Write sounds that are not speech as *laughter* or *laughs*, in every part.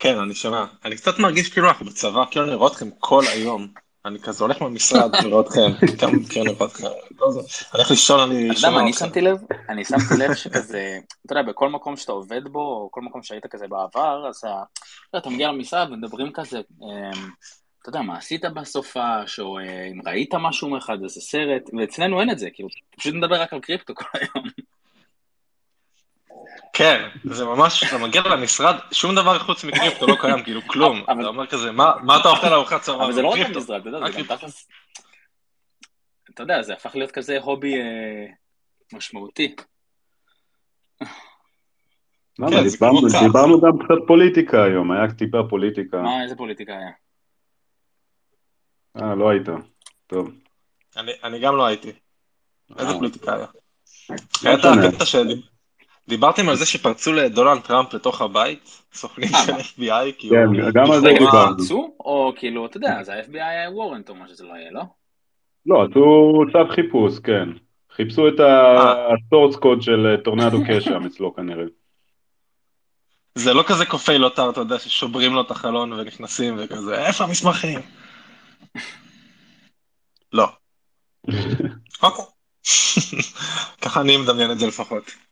כן, אני שומע. אני קצת מרגיש כאילו אנחנו בצבא, כאילו אני רואה אתכם כל היום. אני כזה הולך מהמשרד, אני רואה אתכם, כמה מכיר אני רואה אתכם. לא אני הולך לישון, אני שומע אני. שמתי לב, אני שמתי לב שכזה, אתה יודע, בכל מקום שאתה עובד בו, או כל מקום שהיית כזה בעבר, אז אתה מגיע למשרד ומדברים כזה, אמ, אתה יודע, מה עשית בסופש, או אה, אם ראית משהו מאחד, איזה סרט, ואצלנו אין את זה, כאילו, פשוט נדבר רק על קריפטו כל היום. כן, זה ממש, אתה מגיע למשרד, שום דבר חוץ מקריפטו לא קיים, כאילו כלום. אתה אומר כזה, מה מה אתה אוכל לארוחת צהריים? אבל זה לא רק קריפטו. במשרד, אתה יודע, זה גם קריפטו. תכלס, אתה יודע, זה הפך להיות כזה הובי אה, משמעותי. למה? כן, דיברנו- כמו צה"ל. דיברנו גם קצת פוליטיקה היום, היה טיפה פוליטיקה. מה, איזה פוליטיקה היה? אה, לא היית. טוב. אני- אני גם לא הייתי. איזה אה. פוליטיקה היה? לא היה את משנה. הקטע שלי. דיברתם על זה שפרצו לדונלד טראמפ לתוך הבית? סוכנים אה, של? FBI, כאילו. כן, גם על זה דיברנו. פרצו? *laughs* או כאילו, אתה יודע, זה ה-FBI היה warrant או מה שזה לא יהיה, לא? לא, עשו צו חיפוש, כן. חיפשו את אה. ה source code של Tornado Cash שם *laughs* אצלו כנראה. זה לא כזה קופי לוטר, אתה יודע, ששוברים לו את החלון ונכנסים וכזה, איפה המסמכים? לא. *laughs* אוקיי. ככה אני מדמיין את זה לפחות.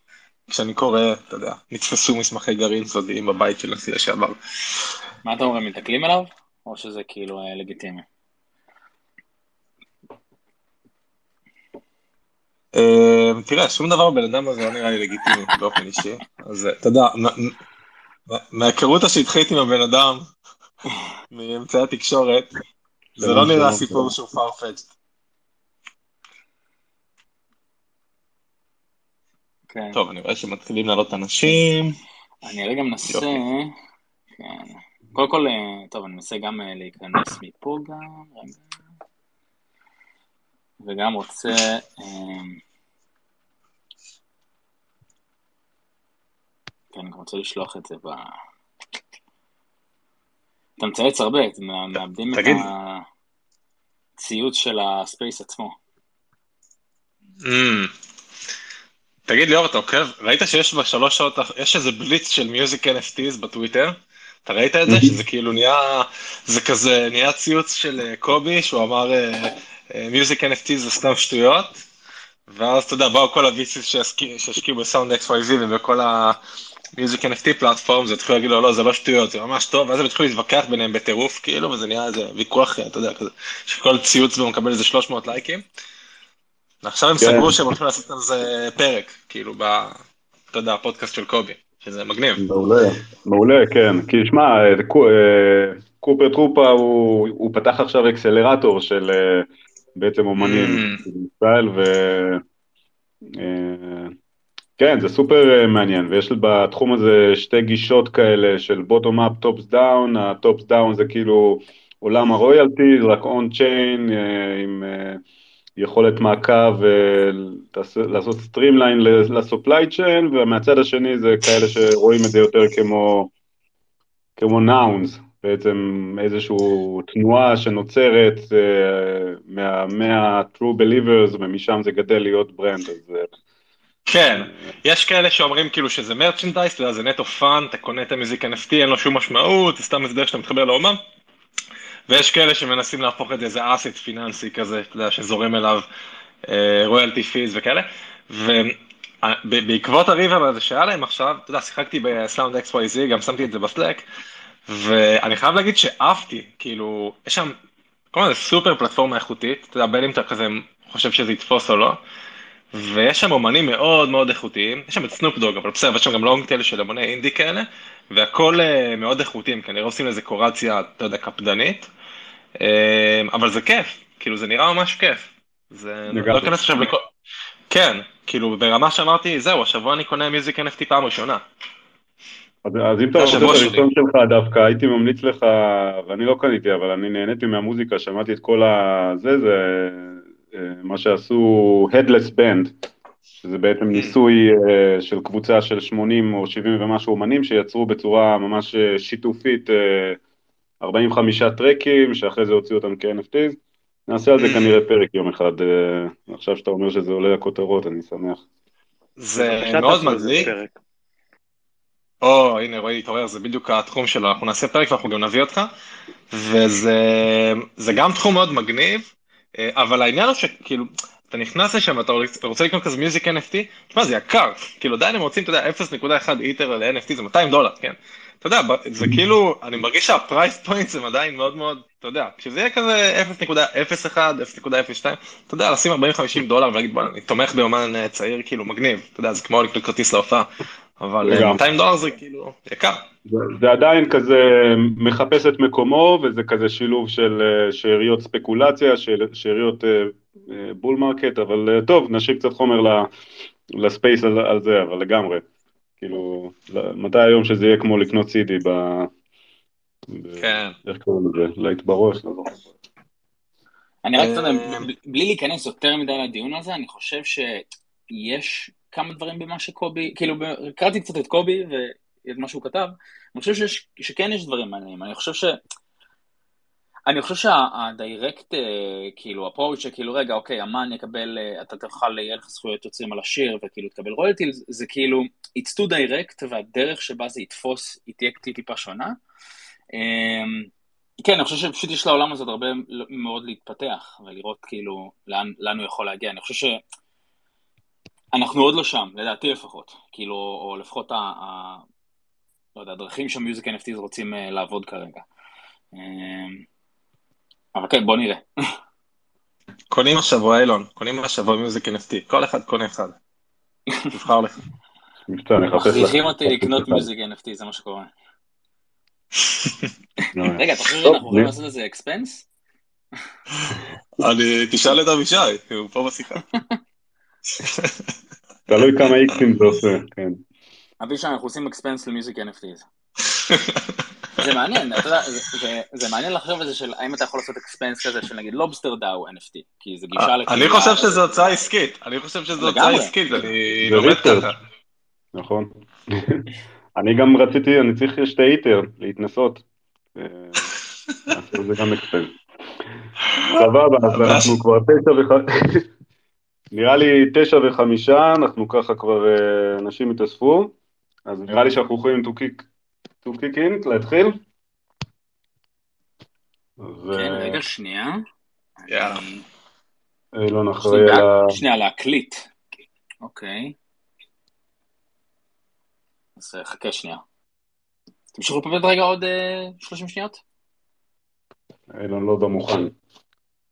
כשאני קורא, אתה יודע, נתפסו מסמכי גרעין סודיים בבית של נשיא לשעבר. מה אתה אומר, מתקלים אליו? או שזה כאילו אה, לגיטימי? אה, תראה, שום דבר בבן אדם הזה לא נראה לי לגיטימי *laughs* באופן אישי. אז אה, אתה יודע, מההיכרות השטחית עם הבן אדם, *laughs* מאמצעי התקשורת, זה לא נראה סיפור שהוא farfetched. כן. טוב, אני רואה שמתחילים לעלות אנשים. אני רגע מנסה... יופי. כן. קודם כל, אה, טוב, אני מנסה גם אה, להיכנס מפה גם, רגע. וגם רוצה... אה, כן, אני גם רוצה לשלוח את זה ב... אתה מצייץ הרבה, אתם מאבדים את. הציוץ של הספייס עצמו. תגיד ליאור, אתה עוקב? ראית שיש בשלוש שעות, יש איזה בליץ של מיוזיק NFTs בטוויטר? אתה ראית את זה? שזה כאילו נהיה, זה כזה, נהיה ציוץ של אה, קובי, שהוא אמר מיוזיק NFT זה סתם שטויות, ואז אתה יודע, באו כל שהשקיע- שהשקיעו בסאונד XYZ ובכל ה-Music NFT פלטפורם, זה התחילו להגיד לו, לא, זה לא שטויות, זה ממש טוב, ואז הם התחילו להתווכח ביניהם בטירוף, כאילו, וזה נהיה איזה ויכוח, אתה יודע, כזה, שכל ציוץ בו מקבל איזה 300 לייקים. ועכשיו הם כן. סגרו שהם הולכים לעשות על זה פרק, כאילו, ב... אתה יודע, הפודקאסט של קובי, שזה מגניב. מעולה, מעולה, כן. כי שמע, אה, קו- קופר טרופה הוא, הוא פתח עכשיו אקסלרטור של אה, בעצם אומנים Mm. בישראל, ו... אה, כן, זה סופר מעניין, ויש בתחום הזה שתי גישות כאלה של bottom up, top down, ה top down זה כאילו עולם ה royalty, רק on chain, עם אה, יכולת מעקב ולעשות streamline ל supply chain, ומהצד השני זה כאלה שרואים את זה יותר כמו, כמו Nouns, בעצם איזושהי תנועה שנוצרת אה, מה- מה-true believers, ומשם זה גדל להיות brand, אז אה, כן, יש כאלה שאומרים כאילו שזה יודע, זה נטו fun, אתה קונה את ה music NFT, אין לו שום משמעות, זה סתם הסדר שאתה מתחבר לאומן. ויש כאלה שמנסים להפוך את זה איזה asset פיננסי כזה, אתה יודע, שזורם אליו royalty fees וכאלה. ובעקבות הריבר הזה שהיה להם עכשיו, אתה יודע, שיחקתי ב Sound XYZ, גם שמתי את זה ב Slack, ואני חייב להגיד שעפתי, כאילו, יש שם, כל זה סופר פלטפורמה איכותית, אתה יודע, בין אם אתה כזה חושב שזה יתפוס או לא. ויש שם אומנים מאוד מאוד איכותיים, יש שם את סנופ דוג, אבל בסדר, יש שם גם long tail של אמני אינדי כאלה, והכל אה, מאוד איכותיים, כנראה עושים לזה קורציה, אתה יודע, קפדנית, אה, אבל זה כיף, כאילו זה נראה ממש כיף. זה. לא אכנס עכשיו לכל... כן, כאילו ברמה שאמרתי, זהו, השבוע אני קונה music NFT פעם ראשונה. אז, אז אם אתה רוצה את הראשון שלך דווקא, הייתי ממליץ לך, ואני לא קניתי, אבל אני נהניתי מהמוזיקה, שמעתי את כל הזה, זה אה, מה שעשו Headless Band, שזה בעצם ניסוי אה, של קבוצה של 80 או 70 ומשהו אומנים שיצרו בצורה ממש אה, שיתופית 45 טרקים, שאחרי זה הוציאו אותם כ-NFTs. נעשה על זה כנראה פרק יום אחד, אה, עכשיו שאתה אומר שזה עולה לכותרות, אני שמח. זה מאוד פרק. או, הנה רועי התעורר, זה בדיוק התחום שלו, אנחנו נעשה פרק ואנחנו גם נביא אותך, וזה גם תחום מאוד מגניב, אה, אבל העניין הוא שכאילו, אתה נכנס לשם ואתה רוצה לקנות כזה music NFT, תשמע זה יקר, כאילו עדיין הם רוצים, אתה יודע, 0.1 ether ל-NFT זה 200 דולר, כן? אתה יודע, זה כאילו, אני מרגיש שה price points הם עדיין מאוד מאוד, אתה יודע, כשזה יהיה כזה 0.01, 0.02, אתה יודע, לשים 40-50 דולר ולהגיד, בוא, אני תומך באומן אה, צעיר, כאילו, מגניב, אתה יודע, זה כמו לקנות כרטיס להופעה, אבל 200 דולר זה כאילו יקר. זה, זה עדיין כזה מחפש את מקומו, וזה כזה שילוב של אה, שאריות ספקולציה, של שאריות bull market, אבל טוב, נשאיר קצת חומר ל space על, על זה, אבל לגמרי. כאילו, מתי היום שזה יהיה כמו לקנות CD ב... כן. איך קוראים לזה? להיט בראש? לא אני רק, אתה יודע, בלי להיכנס יותר מדי לדיון הזה, אני חושב שיש כמה דברים במה שקובי, כאילו, קראתי קצת את קובי ואת מה שהוא כתב, אני חושב שיש, שכן יש דברים מעניינים, אני חושב ש... אני חושב שהדיירקט, כאילו, הפרוץ' שכאילו, רגע, אוקיי, אמן יקבל, אתה תוכל, יהיה לך זכויות יוצרים על השיר, וכאילו תקבל רויאלטי, זה כאילו, it's too direct, והדרך שבה זה יתפוס, היא תהיה טיפה שונה. כן, אני חושב שפשוט יש לעולם הזה הרבה מאוד להתפתח, ולראות כאילו לאן, לאן הוא יכול להגיע. אני חושב ש... אנחנו עוד לא שם, לדעתי לפחות. כאילו, או לפחות ה... ה... לא יודע, הדרכים שהמיוזיק NFTs רוצים לעבוד כרגע. אבל כן, בוא נראה. קונים השבוע אילון, קונים השבוע מיוזיק NFT, כל אחד קונה אחד. תבחר לך. מכריחים אותי לקנות מיוזיק NFT, זה מה שקורה. רגע, אתה חושב שאנחנו יכולים לעשות איזה expense? אני, תשאל את אבישי, הוא פה בשיחה. תלוי כמה איקסים זה עושה, כן. אבישי, אנחנו עושים expense ל music NFTs. זה מעניין, אתה יודע, זה מעניין לחשוב על זה של האם אתה יכול לעשות expense כזה של נגיד Lobster DAO NFT, כי זה גישה לקהילה. אני חושב שזו הוצאה עסקית, אני חושב שזו הוצאה עסקית, אני לומד ככה. נכון. *laughs* אני גם רציתי, אני צריך שתי איטר להתנסות. זה גם אקספנס. סבבה, אז אנחנו כבר תשע וחמישה, *laughs* נראה לי תשע וחמישה, אנחנו ככה כבר, אנשים התאספו, אז נראה לי שאנחנו יכולים to kick to kick in, להתחיל. כן, רגע, שנייה. יאללה. אילון אחראי על ה... שנייה, להקליט. אוקיי. אז חכה שנייה. תמשיכו פה רגע עוד 30 שניות? אילון לא במוכן.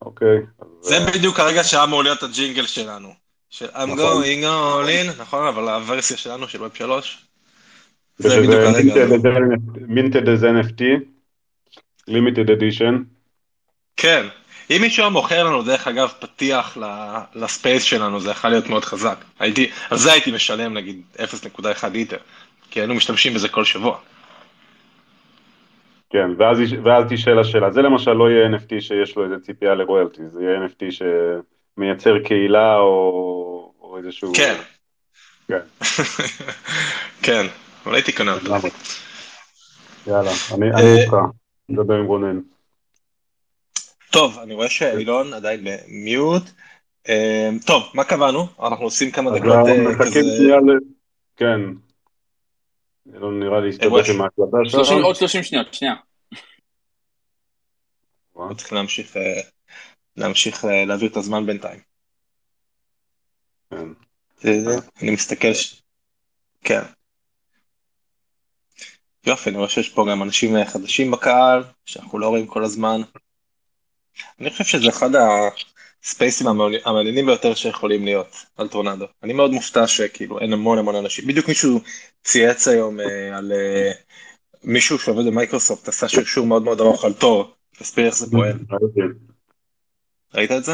אוקיי. זה בדיוק הרגע שהיה אמור להיות הג'ינגל שלנו. של I'm going all in, נכון? אבל הוורסיה שלנו של ווב 3. זה בדיוק הרגע. מינטד איזה NFT, לימיטד אדישן. כן. אם מישהו היה מוכר לנו דרך אגב פתיח לספייס שלנו זה יכול להיות מאוד חזק. הייתי, על זה הייתי משלם נגיד 0.1 ליטר, כי היינו משתמשים בזה כל שבוע. כן, ואז, ואז תשאל השאלה, זה למשל לא יהיה NFT שיש לו איזה ציפייה לרויאלטי, זה יהיה NFT שמייצר קהילה או, או איזשהו... כן. כן. *laughs* כן, אבל הייתי קונה אותו. יאללה, אני איתך, נדבר עם רונן. טוב, אני רואה שאילון עדיין במיוט. טוב, מה קבענו? אנחנו עושים כמה דקות כזה... כן. אילון נראה לי הסתבך עם ההקלטה שלך. עוד 30 שניות, שנייה. צריך להמשיך להמשיך להעביר את הזמן בינתיים. כן. אני מסתכל, כן. יופי, אני רואה שיש פה גם אנשים חדשים בקהל, שאנחנו לא רואים כל הזמן. אני חושב שזה אחד הספייסים המעניינים ביותר שיכולים להיות על טורנדו. אני מאוד מופתע שכאילו אין המון המון אנשים. בדיוק מישהו צייץ היום אה, על אה, מישהו שעובד במייקרוסופט עשה שרשור מאוד מאוד ארוך על תור. תסביר איך זה פועל. ראית את זה?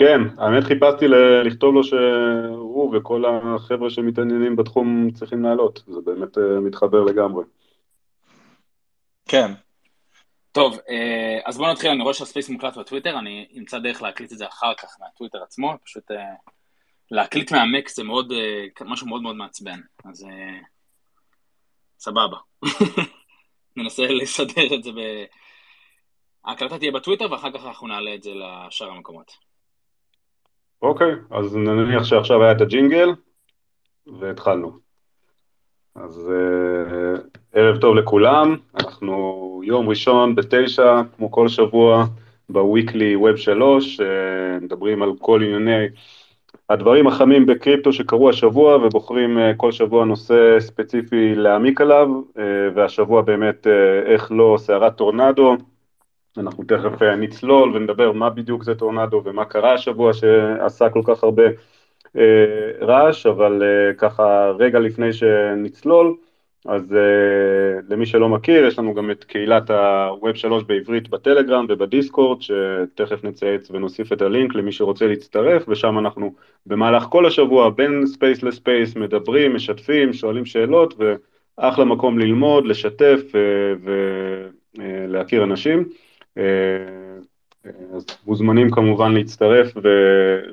כן, האמת חיפשתי לכתוב לו שהוא וכל החבר'ה שמתעניינים בתחום צריכים לעלות, זה באמת מתחבר לגמרי. כן. טוב, אז בואו נתחיל, אני רואה שהספייס מוקלט בטוויטר, אני אמצא דרך להקליט את זה אחר כך מהטוויטר עצמו, פשוט להקליט מהמק זה מאוד, משהו מאוד מאוד מעצבן, אז סבבה. *laughs* ננסה לסדר את זה ב... ההקלטה תהיה בטוויטר ואחר כך אנחנו נעלה את זה לשאר המקומות. אוקיי, אז נניח שעכשיו היה את הג'ינגל והתחלנו. אז uh, ערב טוב לכולם, אנחנו יום ראשון בתשע, כמו כל שבוע, בוויקלי ווב שלוש, uh, מדברים על כל ענייני הדברים החמים בקריפטו שקרו השבוע ובוחרים uh, כל שבוע נושא ספציפי להעמיק עליו, אה, והשבוע באמת אה, איך לא סערת טורנדו, אנחנו תכף אה, נצלול ונדבר מה בדיוק זה טורנדו ומה קרה השבוע שעשה כל כך הרבה אה, רעש, אבל אה, ככה רגע לפני שנצלול, אז אה, למי שלא מכיר, יש לנו גם את קהילת ה-Web 3 בעברית בטלגרם ובדיסקורד, שתכף נצייץ ונוסיף את הלינק למי שרוצה להצטרף, ושם אנחנו במהלך כל השבוע בין space ל space מדברים, משתפים, שואלים שאלות, ואחלה מקום ללמוד, לשתף ולהכיר אנשים. אז מוזמנים כמובן להצטרף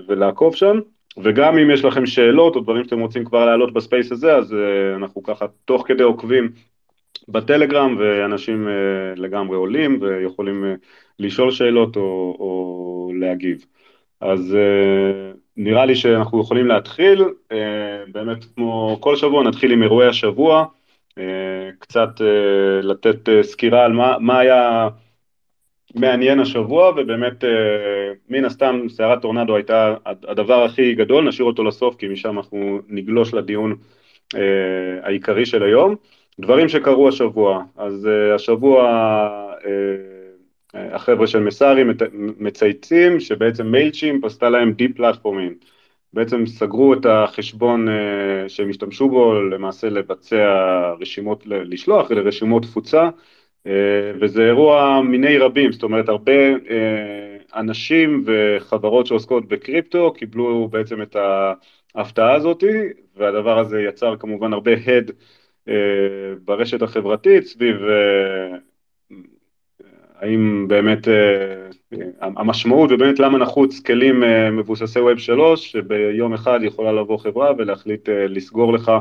ולעקוב שם. וגם אם יש לכם שאלות או דברים שאתם רוצים כבר להעלות בספייס הזה, אז uh, אנחנו ככה תוך כדי עוקבים בטלגרם, ואנשים uh, לגמרי עולים ויכולים לשאול שאלות או, או להגיב. אז נראה לי שאנחנו יכולים להתחיל, באמת כמו כל שבוע נתחיל עם אירועי השבוע, קצת לתת סקירה על מה, מה היה מעניין השבוע, ובאמת אה, מן הסתם סערת טורנדו הייתה הדבר הכי גדול, נשאיר אותו לסוף כי משם אנחנו נגלוש לדיון אה, העיקרי של היום. דברים שקרו השבוע, אז אה, השבוע החבר'ה של מסארי מצייצים שבעצם מיילצ'ימפ עשתה להם de-platforming. בעצם סגרו את החשבון שהם השתמשו בו למעשה לבצע רשימות, לשלוח לרשימות תפוצה אה, וזה אירוע מיני רבים, זאת אומרת הרבה אה, אנשים וחברות שעוסקות בקריפטו קיבלו בעצם את ההפתעה הזאת, והדבר הזה יצר כמובן הרבה הד אה, ברשת החברתית סביב האם באמת המשמעות ובאמת למה נחוץ כלים מבוססי ווב 3 שביום אחד יכולה לבוא חברה ולהחליט לסגור לך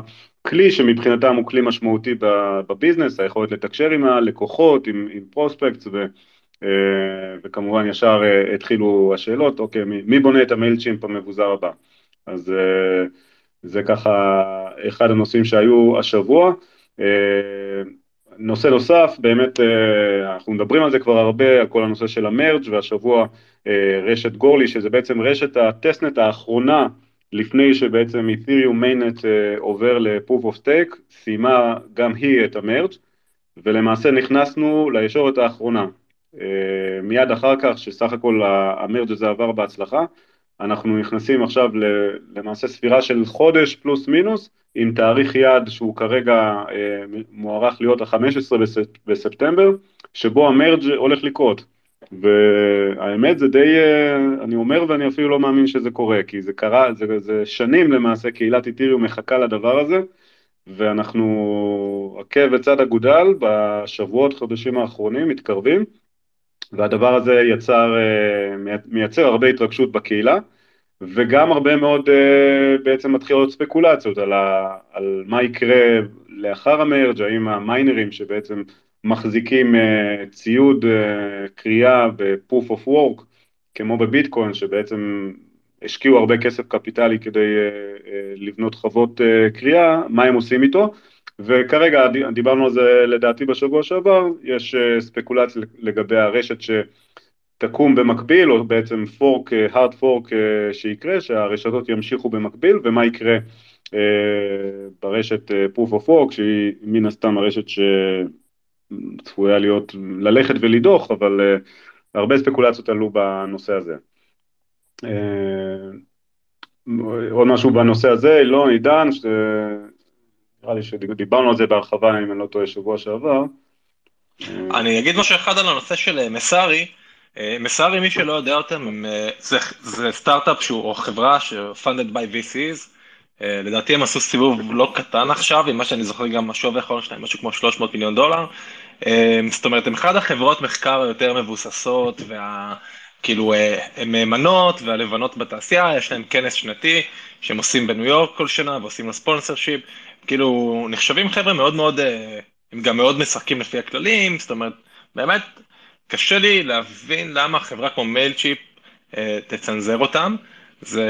כלי שמבחינתם הוא כלי משמעותי בביזנס, היכולת לתקשר עם הלקוחות, עם, עם פרוספקטס, ו, אה, וכמובן ישר אה, התחילו השאלות, אוקיי, מי, מי בונה את המייל צ'ימפ המבוזר הבא? אז אה, זה ככה אחד הנושאים שהיו השבוע. נושא נוסף, באמת אנחנו מדברים על זה כבר הרבה, על כל הנושא של המרג' והשבוע רשת גורלי, שזה בעצם רשת הטסטנט האחרונה לפני שבעצם אית'ריום מיינט אה, עובר ל-Proof of Stake, סיימה גם היא את המרג' ולמעשה נכנסנו לישורת האחרונה. אה, מיד אחר כך, שסך הכל המרג' הזה עבר בהצלחה, אנחנו נכנסים עכשיו למעשה ספירה של חודש פלוס מינוס, עם תאריך יעד שהוא כרגע אה, מוערך להיות ה-15 בספטמבר, שבו המרג' הולך לקרות. והאמת זה די, אה, אני אומר ואני אפילו לא מאמין שזה קורה, כי זה קרה, זה, זה שנים למעשה קהילת איתיריום מחכה לדבר הזה, ואנחנו עקב בצד אגודל בשבועות, חודשים האחרונים, מתקרבים, והדבר הזה יצר, אה, מייצר הרבה התרגשות בקהילה, וגם הרבה מאוד אה, בעצם מתחילות ספקולציות על, ה, על מה יקרה לאחר המרג', האם המיינרים שבעצם מחזיקים uh, ציוד קריאה ב-proof of work, כמו בביטקוין, שבעצם השקיעו הרבה כסף קפיטלי כדי לבנות חוות קריאה, מה הם עושים איתו, וכרגע דיברנו על זה לדעתי בשבוע שעבר, יש uh, ספקולציה לגבי הרשת שתקום במקביל, או בעצם פורק, hard fork uh, שיקרה, שהרשתות ימשיכו במקביל, ומה יקרה ברשת proof of work, שהיא מן הסתם הרשת ש... צפויה להיות, ללכת ולדוח, אבל הרבה ספקולציות עלו בנושא הזה. עוד משהו בנושא הזה, לא עידן, נראה לי שדיברנו על זה בהרחבה, אם אני לא טועה, שבוע שעבר. אני אגיד משהו אחד על הנושא של מסארי. מסארי, מי שלא יודע אותם, זה, זה סטארט-אפ שהוא, או חברה ש-funded by VCs, אה, לדעתי הם עשו סיבוב לא קטן עכשיו, עם מה שאני זוכר גם השווי האחרון שלהם, משהו כמו 300 מיליון דולר. אה, זאת אומרת, הם אחד החברות מחקר היותר מבוססות, וכאילו אה, הן מהימנות והלבנות בתעשייה, יש להם כנס שנתי שהם עושים בניו יורק כל שנה ועושים לו ספונסר שיפ, כאילו נחשבים חבר'ה מאוד מאוד, הם גם מאוד משחקים לפי הכללים, זאת אומרת, באמת קשה לי להבין למה חברה כמו מייל צ'יפ תצנזר אותם. זה,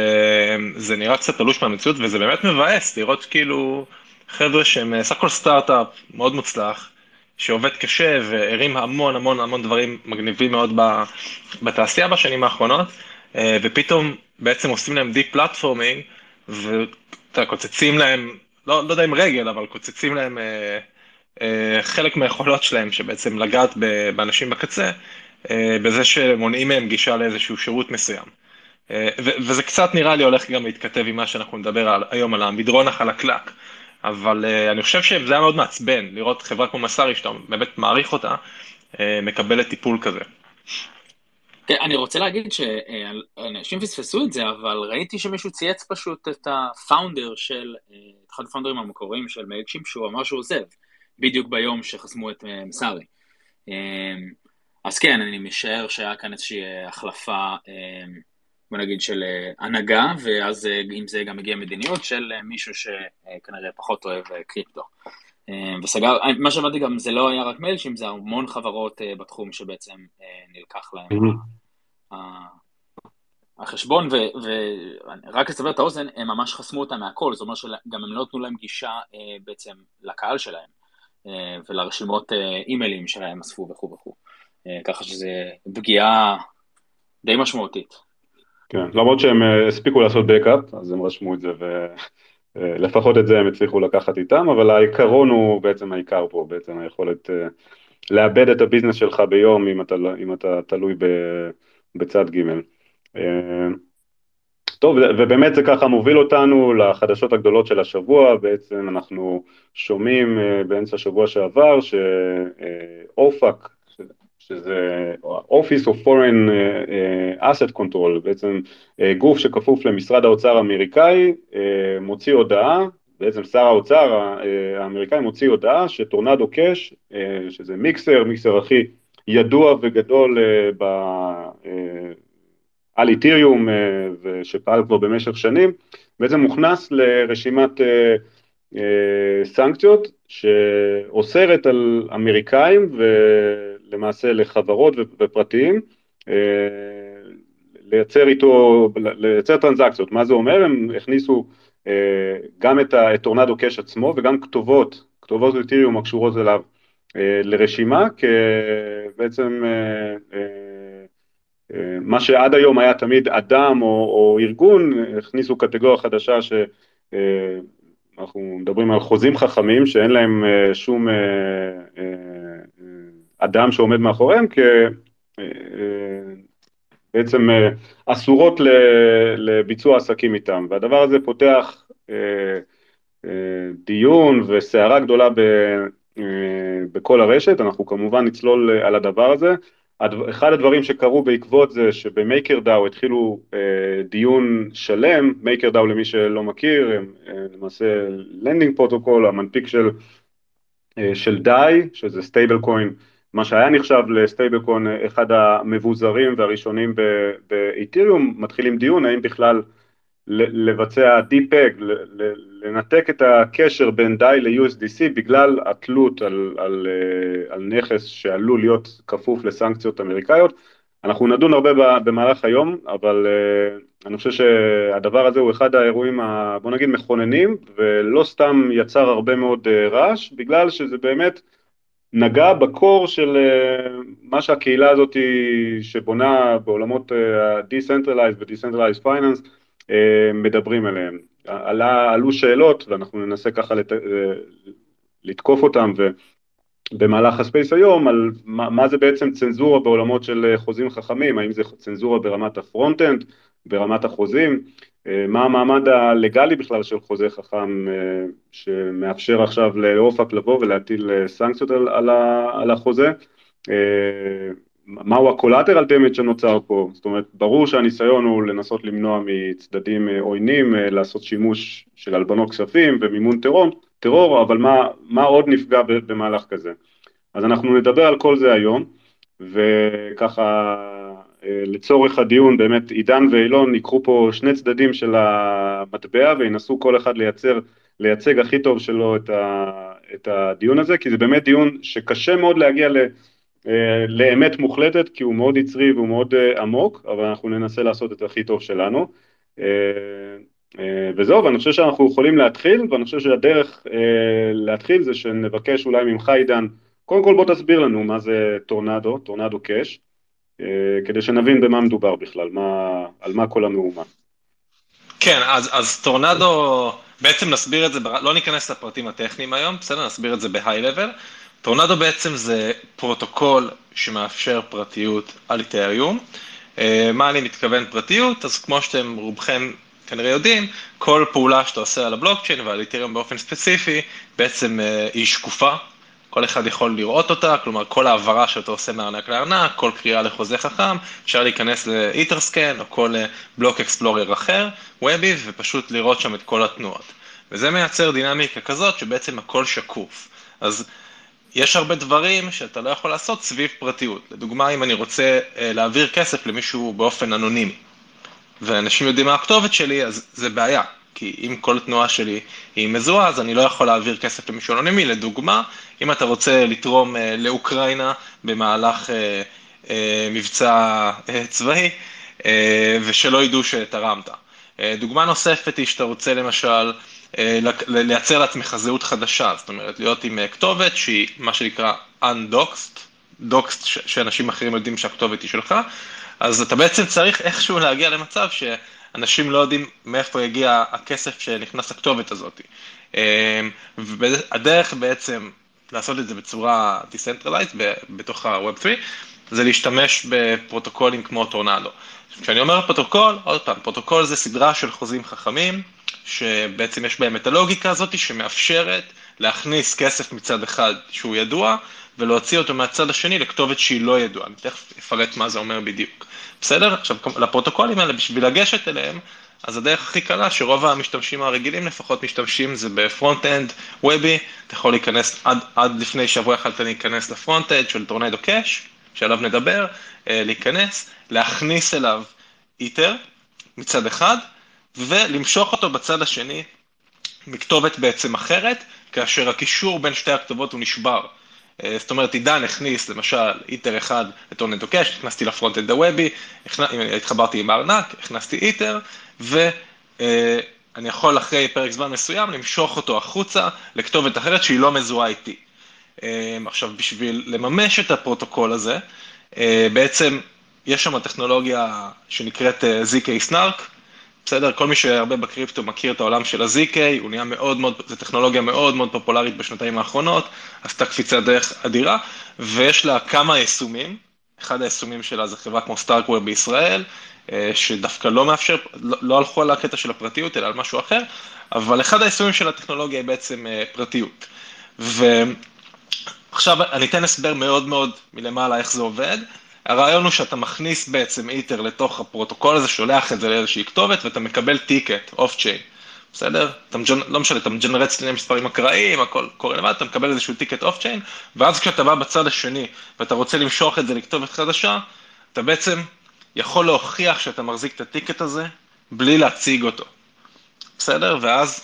זה נראה קצת תלוש מהמציאות וזה באמת מבאס לראות כאילו חבר'ה שהם סך הכל סטארט-אפ מאוד מוצלח, שעובד קשה והרים המון המון המון דברים מגניבים מאוד בתעשייה בשנים האחרונות, ופתאום בעצם עושים להם de-platforming, וקוצצים להם, לא, לא יודע אם רגל, אבל קוצצים להם אה, אה, חלק מהיכולות שלהם, שבעצם לגעת באנשים בקצה, אה, בזה שמונעים מהם גישה לאיזשהו שירות מסוים. אה, וזה קצת נראה לי הולך גם להתכתב עם מה שאנחנו נדבר על, היום על המדרון החלקלק. אבל uh, אני חושב שזה היה מאוד מעצבן לראות חברה כמו מסארי, שאתה באמת מעריך אותה, uh, מקבלת טיפול כזה. כן, אני רוצה להגיד שאנשים פספסו את זה, אבל ראיתי שמישהו צייץ פשוט את הפאונדר של, אחד הפאונדרים המקוריים של מיילצ'ימפ, שהוא אמר שהוא עוזב, בדיוק ביום שחסמו את מסארי. אז כן, אני משער שהיה כאן איזושהי החלפה, בוא נגיד, של הנהגה, ואז עם זה גם הגיעה מדיניות של מישהו שכנראה פחות אוהב קריפטו. וסגר, מה שהבנתי גם, זה לא היה רק מיילצ'ימפ, זה המון חברות בתחום שבעצם נלקח להם החשבון, ורק לסבר את האוזן, הם ממש חסמו אותם מהכל, זאת אומרת שגם הם לא נתנו להם גישה בעצם לקהל שלהם, ולרשימות אימיילים שלהם אספו וכו' וכו'. ככה שזה פגיעה די משמעותית. כן, למרות שהם הספיקו לעשות בקאפ, אז הם רשמו את זה, ולפחות את זה הם הצליחו לקחת איתם, אבל העיקרון הוא בעצם העיקר פה, בעצם היכולת לאבד את הביזנס שלך ביום אם אתה, אם אתה תלוי בצד ג'. טוב, ובאמת זה ככה מוביל אותנו לחדשות הגדולות של השבוע, בעצם אנחנו שומעים באמצע השבוע שעבר שאופק, שזה Office of Foreign Asset Control, בעצם גוף שכפוף למשרד האוצר האמריקאי, מוציא הודעה, בעצם שר האוצר האמריקאי מוציא הודעה שטורנדו קאש, שזה מיקסר, מיקסר הכי ידוע וגדול ב... על איתיריום שפעל כבר במשך שנים, בעצם מוכנס לרשימת סנקציות שאוסרת על אמריקאים ולמעשה לחברות ופרטיים לייצר איתו, לייצר טרנזקציות, מה זה אומר? הם הכניסו גם את טורנדו קאש עצמו וגם כתובות, כתובות איתיריום הקשורות אליו לרשימה, כי בעצם מה שעד היום היה תמיד אדם או, או ארגון, הכניסו קטגוריה חדשה שאנחנו מדברים על חוזים חכמים שאין להם שום אדם שעומד מאחוריהם, כי בעצם אסורות לביצוע עסקים איתם, והדבר הזה פותח דיון וסערה גדולה בכל הרשת, אנחנו כמובן נצלול על הדבר הזה. אחד הדברים שקרו בעקבות זה שבמייקרדאו התחילו דיון שלם, מייקרדאו למי שלא מכיר, הם למעשה lending protocol, המנפיק של, של דאי, שזה stablecoin, מה שהיה נחשב ל stablecoin אחד המבוזרים והראשונים באיתיריום, מתחילים דיון האם בכלל לבצע דיפג, לנתק את הקשר בין דאי ל-USDC בגלל התלות על, על, על נכס שעלול להיות כפוף לסנקציות אמריקאיות. אנחנו נדון הרבה במהלך היום, אבל אני חושב שהדבר הזה הוא אחד האירועים, בוא נגיד, מכוננים, ולא סתם יצר הרבה מאוד רעש, בגלל שזה באמת נגע בקור של מה שהקהילה הזאת שבונה בעולמות ה-Decentralized ו-Decentralized Finance, מדברים עליהם. עלה, עלו שאלות ואנחנו ננסה ככה לת... לתקוף אותם במהלך ה space היום על מה, מה זה בעצם צנזורה בעולמות של חוזים חכמים, האם זה צנזורה ברמת ה front-end, ברמת החוזים, מה המעמד הלגלי בכלל של חוזה חכם שמאפשר עכשיו ל OFAC לבוא ולהטיל סנקציות על, על, על החוזה, מהו הקולטרל דמג' שנוצר פה, זאת אומרת ברור שהניסיון הוא לנסות למנוע מצדדים עוינים לעשות שימוש של הלבנות כספים ומימון טרור, טרור אבל מה, מה עוד נפגע במהלך כזה. אז אנחנו נדבר על כל זה היום וככה לצורך הדיון באמת עידן ואילון ייקחו פה שני צדדים של המטבע וינסו כל אחד לייצר, לייצג הכי טוב שלו את, ה, את הדיון הזה כי זה באמת דיון שקשה מאוד להגיע ל... לאמת מוחלטת כי הוא מאוד יצרי והוא מאוד עמוק, אבל אנחנו ננסה לעשות את הכי טוב שלנו. וזהו, ואני חושב שאנחנו יכולים להתחיל, ואני חושב שהדרך להתחיל זה שנבקש אולי ממך עידן, קודם כל בוא תסביר לנו מה זה טורנדו, טורנדו קאש, כדי שנבין במה מדובר בכלל, מה, על מה כל המהומה. כן, אז, אז טורנדו, בעצם נסביר את זה, לא ניכנס לפרטים הטכניים היום, בסדר? נסביר את זה ב high level. טורנדו בעצם זה פרוטוקול שמאפשר פרטיות על איתריום. אה, מה אני מתכוון פרטיות? אז כמו שאתם רובכם כנראה יודעים, כל פעולה שאתה עושה על הבלוקצ'יין ועל איתריום באופן ספציפי, בעצם אה, היא שקופה, כל אחד יכול לראות אותה, כלומר כל העברה שאתה עושה מארנק לארנק, כל קריאה לחוזה חכם, אפשר להיכנס לאיטרסקן או כל בלוק אקספלורר אחר, וובי, ופשוט לראות שם את כל התנועות. וזה מייצר דינמיקה כזאת שבעצם הכל שקוף. אז יש הרבה דברים שאתה לא יכול לעשות סביב פרטיות. לדוגמה, אם אני רוצה אה, להעביר כסף למישהו באופן אנונימי, ואנשים יודעים מה הכתובת שלי, אז זה בעיה. כי אם כל תנועה שלי היא מזוהה, אז אני לא יכול להעביר כסף למישהו אנונימי. לדוגמה, אם אתה רוצה לתרום אה, לאוקראינה במהלך אה, אה, מבצע צבאי, ושלא ידעו שתרמת. דוגמה נוספת היא שאתה רוצה למשל לייצר לעצמך זהות חדשה, זאת אומרת להיות עם כתובת שהיא מה שנקרא undoxed, doxed שאנשים אחרים יודעים שהכתובת היא שלך, אז אתה בעצם צריך איכשהו להגיע למצב ש... אנשים לא יודעים מאיפה יגיע הכסף שנכנס לכתובת הזאת. אמ, והדרך בעצם לעשות את זה בצורה Decentralized בתוך ה-Web 3, זה להשתמש בפרוטוקולים כמו טורנדו. כשאני אומר פרוטוקול, עוד פעם, פרוטוקול זה סדרה של חוזים חכמים, שבעצם יש בהם את הלוגיקה הזאת שמאפשרת להכניס כסף מצד אחד שהוא ידוע, ולהוציא אותו מהצד השני לכתובת שהיא לא ידועה. אני תכף אפרט מה זה אומר בדיוק. בסדר? עכשיו, לפרוטוקולים האלה, בשביל לגשת אליהם, אז הדרך הכי קלה שרוב המשתמשים הרגילים לפחות משתמשים זה ב front end וובי, אתה יכול להיכנס, עד, עד לפני שבוע יכלת להיכנס ל front end של טורנדו קאש, שעליו נדבר, אה, להיכנס, להכניס אליו ether מצד אחד, ולמשוך אותו בצד השני מכתובת בעצם אחרת, כאשר הקישור בין שתי הכתובות הוא נשבר. אה, זאת אומרת, עידן הכניס למשל ether אחד לטורנדו קאש, נכנסתי ל front end הוובי, התחברתי עם הארנק, הכנסתי אית'ר, ואני אה, יכול אחרי פרק זמן מסוים למשוך אותו החוצה לכתובת אחרת שהיא לא מזוהה איתי. אה, עכשיו, בשביל לממש את הפרוטוקול הזה, בעצם יש שם טכנולוגיה שנקראת ZK-SNARK, בסדר? כל מי שהרבה בקריפטו מכיר את העולם של ה-ZK, הוא נהיה מאוד מאוד, זו טכנולוגיה מאוד מאוד פופולרית בשנתיים האחרונות, עשתה קפיצת דרך אדירה, ויש לה כמה יישומים, אחד היישומים שלה זה חברה כמו StarkWare בישראל, אה, שדווקא לא מאפשר, לא, לא הלכו על הקטע של הפרטיות, אלא על משהו אחר, אבל אחד היישומים של הטכנולוגיה היא בעצם אה, פרטיות. ועכשיו אני אתן הסבר מאוד מאוד מלמעלה איך זה עובד. הרעיון הוא שאתה מכניס בעצם איתר לתוך הפרוטוקול הזה, שולח את זה לאיזושהי כתובת ואתה מקבל ticket, off chain, בסדר? אתה מג'נ... לא משנה, אתה מג'נרט כל מיני מספרים אקראיים, הכל קורה לבד, אתה מקבל איזשהו ticket off chain, ואז כשאתה בא בצד השני ואתה רוצה למשוך את זה לכתובת חדשה, אתה בעצם יכול להוכיח שאתה מחזיק את הטיקט הזה בלי להציג אותו, בסדר? ואז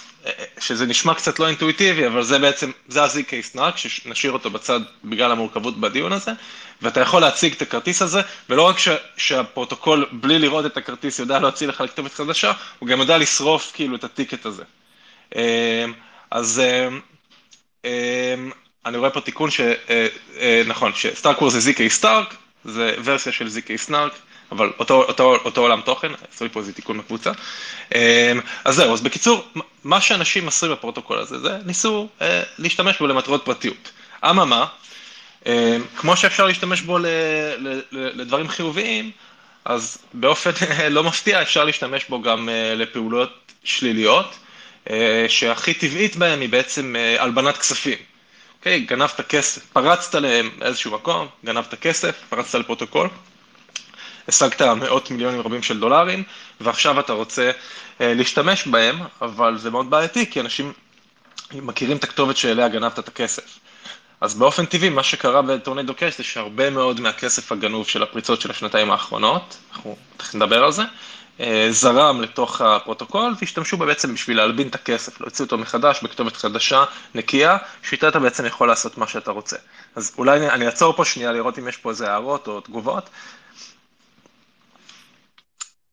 שזה נשמע קצת לא אינטואיטיבי, אבל זה בעצם, זה ה-ZK Snark, שנשאיר אותו בצד בגלל המורכבות בדיון הזה, ואתה יכול להציג את הכרטיס הזה, ולא רק ש, שהפרוטוקול, בלי לראות את הכרטיס, יודע להוציא לך לכתובת חדשה, הוא גם יודע לשרוף כאילו את הטיקט הזה. אמ, אז אמ, אמ, אני רואה פה תיקון ש... אה, אה, נכון, שסטארקוור זה ZK Stark, זה ורסיה של ZK Snark. אבל אותו, אותו, אותו עולם תוכן, עשו לי פה איזה תיקון בקבוצה. אז זהו, אז בקיצור, מה שאנשים עשו בפרוטוקול הזה, זה ניסו אה, להשתמש בו למטרות פרטיות. אממה, כמו שאפשר להשתמש בו לדברים חיוביים, אז באופן *laughs* לא מפתיע אפשר להשתמש בו גם אה, לפעולות שליליות, אה, שהכי טבעית בהן היא בעצם אה, הלבנת כספים. אוקיי, גנבת כסף, פרצת לאיזשהו מקום, גנבת כסף, פרצת לפרוטוקול. השגת מאות מיליונים רבים של דולרים, ועכשיו אתה רוצה להשתמש בהם, אבל זה מאוד בעייתי, כי אנשים מכירים את הכתובת שאליה גנבת את הכסף. אז באופן טבעי, מה שקרה בטורנדו קאש זה שהרבה מאוד מהכסף הגנוב של הפריצות של השנתיים האחרונות, אנחנו תכף נדבר על זה, אה, זרם לתוך הפרוטוקול והשתמשו בה בעצם בשביל להלבין את הכסף, להוציא אותו מחדש בכתובת חדשה, נקייה, שאיתה אתה בעצם יכול לעשות מה שאתה רוצה. אז אולי אני אעצור פה שנייה לראות אם יש פה איזה הערות או תגובות,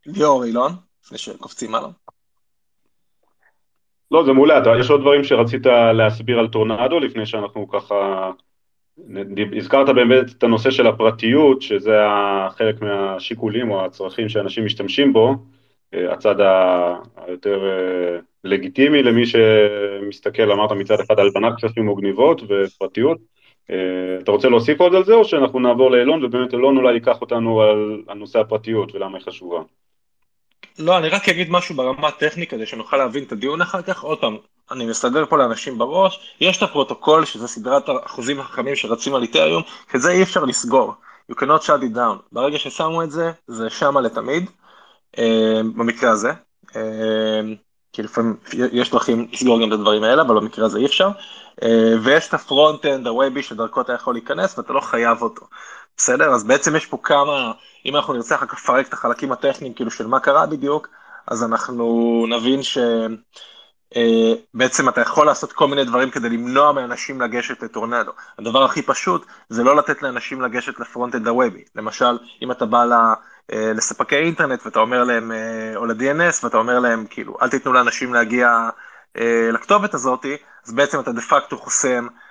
ליאור אילון, לפני שקופצים עליו. לא, זה מעולה, יש עוד דברים שרצית להסביר על טורנדו לפני שאנחנו ככה... הזכרת באמת את הנושא של הפרטיות, שזה חלק מהשיקולים או הצרכים שאנשים משתמשים בו, אה, הצד היותר אה, לגיטימי למי שמסתכל, אמרת מצד אחד על בנת כספים או גניבות ופרטיות. אה, אתה רוצה להוסיף עוד על זה או שאנחנו נעבור לאילון ובאמת אילון אולי ייקח אותנו על, על נושא הפרטיות ולמה היא חשובה? לא, אני רק אגיד משהו ברמה הטכנית כדי שנוכל להבין את הדיון אחר כך. עוד פעם, אני מסדר פה לאנשים בראש, יש את הפרוטוקול שזה סדרת האחוזים החכמים שרצים על איתריום, שזה אי אפשר לסגור. You cannot shut it down. ברגע ששמו את זה, זה שמה לתמיד, אה, במקרה הזה. אה, כי לפעמים יש דרכים לסגור גם את הדברים האלה, אבל במקרה הזה אי אפשר. אה, ויש את ה-front-end, הוובי, שדרכו אתה יכול להיכנס ואתה לא חייב אותו. בסדר? אז בעצם יש פה כמה, אם אנחנו נרצה אחר כך לפרק את החלקים הטכניים, כאילו של מה קרה בדיוק, אז אנחנו נבין שבעצם uh, אתה יכול לעשות כל מיני דברים כדי למנוע מאנשים לגשת לטורנדו. הדבר הכי פשוט זה לא לתת לאנשים לגשת ל-front-end הוובי. למשל, אם אתה בא ל... uh, לספקי אינטרנט ואתה אומר להם, uh, או ל-DNS ואתה אומר להם, כאילו, אל תיתנו לאנשים להגיע לכתובת הזאתי, אז בעצם אתה דה פקטו חוסם אה,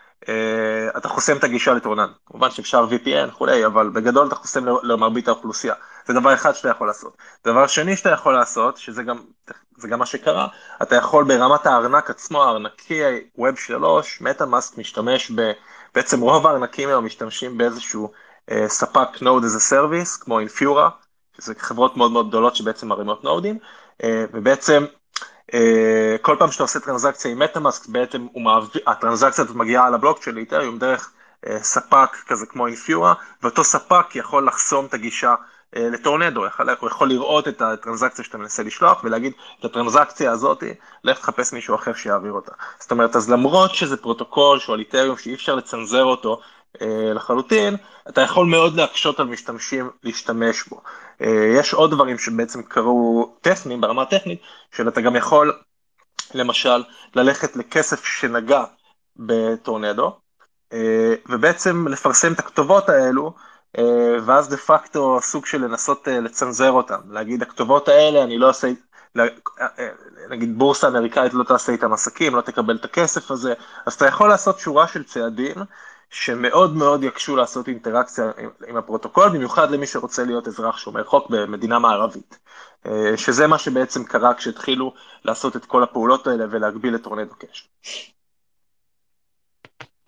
אתה חוסם את הגישה לטורנדו. כמובן שאפשר VPN וכולי, אבל בגדול אתה חוסם למרבית האוכלוסייה. זה דבר אחד שאתה יכול לעשות. דבר שני שאתה יכול לעשות, שזה גם, גם מה שקרה, אתה יכול ברמת הארנק עצמו, הארנקי Web 3, MetaMask משתמש ב... בעצם רוב הארנקים היום משתמשים באיזשהו אה, ספק Node as a Service, כמו Infura, שזה חברות מאוד מאוד גדולות שבעצם מרימות נודים, אה, ובעצם אה, כל פעם שאתה עושה טרנזקציה עם מטאמאסק, בעצם מעביר, הטרנזקציה הזאת מגיעה על הבלוק של איתריום דרך אה, ספק כזה כמו אינפיורה, ואותו ספק יכול לחסום את הגישה אה, לטורנדו, הוא יכול לראות את הטרנזקציה שאתה מנסה לשלוח ולהגיד את הטרנזקציה הזאת, לך תחפש מישהו אחר שיעביר אותה. זאת אומרת, אז למרות שזה פרוטוקול שהוא על את'ריום שאי אפשר לצנזר אותו לחלוטין, אתה יכול מאוד להקשות על משתמשים להשתמש בו. אה, יש עוד דברים שבעצם קרו טכניים, ברמה הטכנית, שאתה גם יכול, למשל, ללכת לכסף שנגע בטורנדו, אה, ובעצם לפרסם את הכתובות האלו, אה, ואז דה פקטו סוג של לנסות לצנזר אותם, להגיד הכתובות האלה אני לא עושה, נגיד בורסה אמריקאית לא תעשה איתם עסקים, לא תקבל את הכסף הזה, אז אתה יכול לעשות שורה של צעדים שמאוד מאוד יקשו לעשות אינטראקציה עם, עם הפרוטוקול, במיוחד למי שרוצה להיות אזרח שומר חוק במדינה מערבית. אה, שזה מה שבעצם קרה כשהתחילו לעשות את כל הפעולות האלה ולהגביל את Tornado Cash.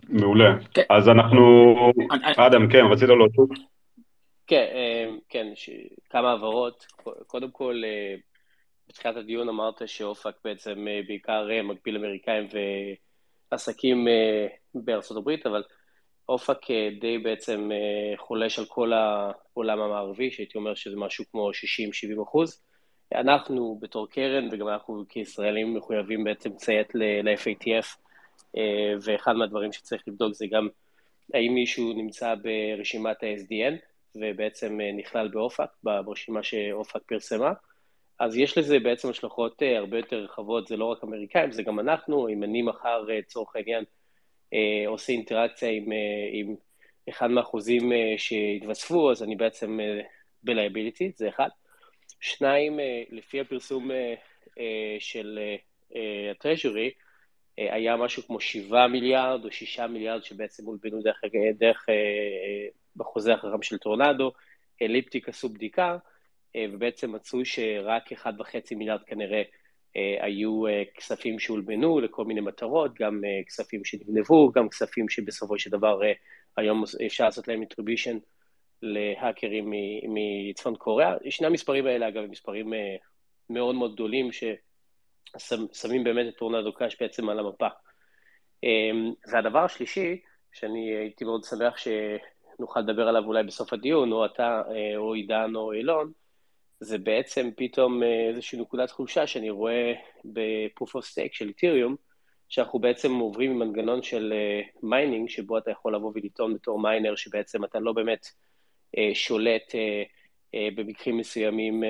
מעולה. כן. אז אנחנו... אדם, כן, רצית להוסיף? כן, אה, כן, כמה הבהרות. קודם כל, אה, בתחילת הדיון אמרת שאופק בעצם בעיקר מגביל אמריקאים ועסקים בארצות הברית, אבל אופק אה, די בעצם אה, חולש על כל העולם המערבי, שהייתי אומר שזה משהו כמו 60-70 אחוז. אנחנו בתור קרן, וגם אנחנו כישראלים מחויבים בעצם לציית ל-FATF, אה, ואחד מהדברים שצריך לבדוק זה גם האם מישהו נמצא ברשימת ה-SDN, ובעצם נכלל באופק, ברשימה שאופק פרסמה. אז יש לזה בעצם השלכות הרבה יותר רחבות, זה לא רק אמריקאים, זה גם אנחנו, אם אני מחר, לצורך העניין, עושה אינטראקציה עם, אה, עם אחד מהאחוזים אה, שהתווספו, אז אני בעצם ב-liability, זה אחד. שניים, לפי הפרסום של ה-Treasury, היה משהו כמו 7 מיליארד או 6 מיליארד שבעצם הולבנו דרך, דרך בחוזה החכם של טורנדו, Elliptic עשו בדיקה, ובעצם מצאו שרק 1.5 מיליארד כנראה אה, היו אה, כספים שהולבנו לכל מיני מטרות, גם אה, כספים שנגנבו, גם כספים שבסופו של דבר היום אפשר לעשות להם attribution להאקרים מצפון קוריאה. שני המספרים האלה, אגב, הם מספרים מאוד מאוד גדולים, ששמים באמת את Tornado Cash בעצם על המפה. והדבר השלישי, שאני הייתי מאוד שמח שנוכל לדבר עליו אולי בסוף הדיון, או אתה, או עידן, או אילון, זה בעצם פתאום אה, איזושהי נקודת חולשה שאני רואה ב-proof of stake של איתריום, שאנחנו בעצם עוברים ממנגנון של mining, אה, שבו אתה יכול לבוא ולטעון בתור miner, שבעצם אתה לא באמת uh, שולט במקרים מסוימים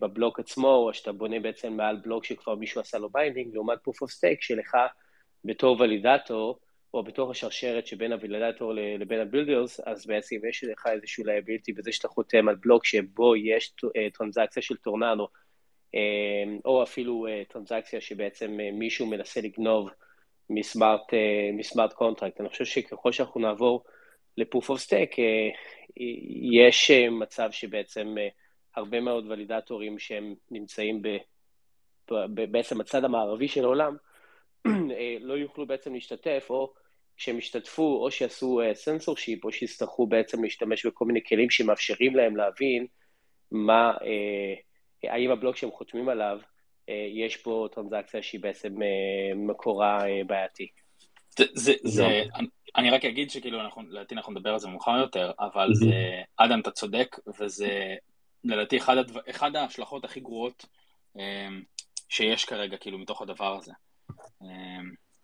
בבלוק עצמו, או שאתה בונה בעצם מעל בלוק שכבר מישהו עשה לו mining, לעומת proof of stake שלך בתור validator, או בתוך השרשרת שבין ה-validator לבין ה-builders, אז בעצם יש לך איזשהו liability בזה שאתה חותם על בלוק שבו יש טרנזקציה של טורנדו או אפילו טרנזקציה שבעצם מישהו מנסה לגנוב מ-smart, מ-smart contract. אני חושב שככל שאנחנו נעבור ל-proof of stake, יש מצב שבעצם הרבה מאוד ולידטורים שהם נמצאים ב, בעצם הצד המערבי של העולם, לא יוכלו בעצם להשתתף, או כשהם ישתתפו, או שיעשו סנסור uh, ship, או שיצטרכו בעצם להשתמש בכל מיני כלים שמאפשרים להם להבין מה, uh, האם הבלוק שהם חותמים עליו, יש פה טרנזקציה שהיא בעצם מקורה בעייתי. זה, זה, זה, אני, אני רק אגיד שכאילו, אנחנו, לדעתי אנחנו נדבר על זה מאוחר יותר, אבל זה, אדם, אתה צודק, וזה לדעתי אחד, הדבר, אחד ההשלכות הכי גרועות שיש כרגע, כאילו, מתוך הדבר הזה.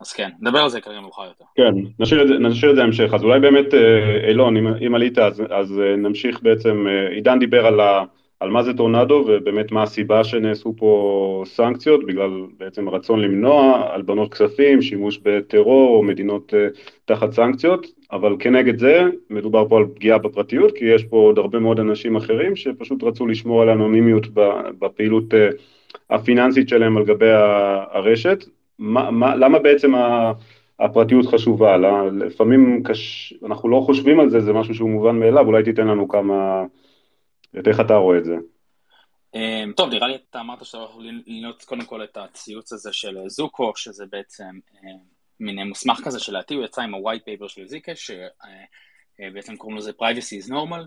אז כן, נדבר על זה כרגע מאוחר יותר. כן, נשאיר את זה, המשך. אז אולי באמת, אה, אילון, אם, אם עלית, אז, אז אה, נמשיך בעצם, אה, עידן דיבר על, ה, על מה זה טורנדו ובאמת מה הסיבה שנעשו פה סנקציות, בגלל בעצם רצון למנוע הלבנות כספים, שימוש בטרור או מדינות תחת סנקציות, אבל כנגד זה מדובר פה על פגיעה בפרטיות, כי יש פה עוד הרבה מאוד אנשים אחרים שפשוט רצו לשמור על אנונימיות בפעילות הפיננסית שלהם על גבי הרשת, מה, מה, למה בעצם הפרטיות חשובה? לפעמים קש... אנחנו לא חושבים על זה, זה משהו שהוא מובן מאליו, אולי תיתן לנו כמה, איך אתה רואה את זה? אמ, טוב, נראה לי אתה אמרת שאתה יכול לנות קודם כל את הציוץ הזה של זוקו, שזה בעצם אמ, מין מוסמך כזה שלדעתי הוא יצא עם ה-white paper של זיקה, שבעצם אה, קוראים לזה privacy is normal,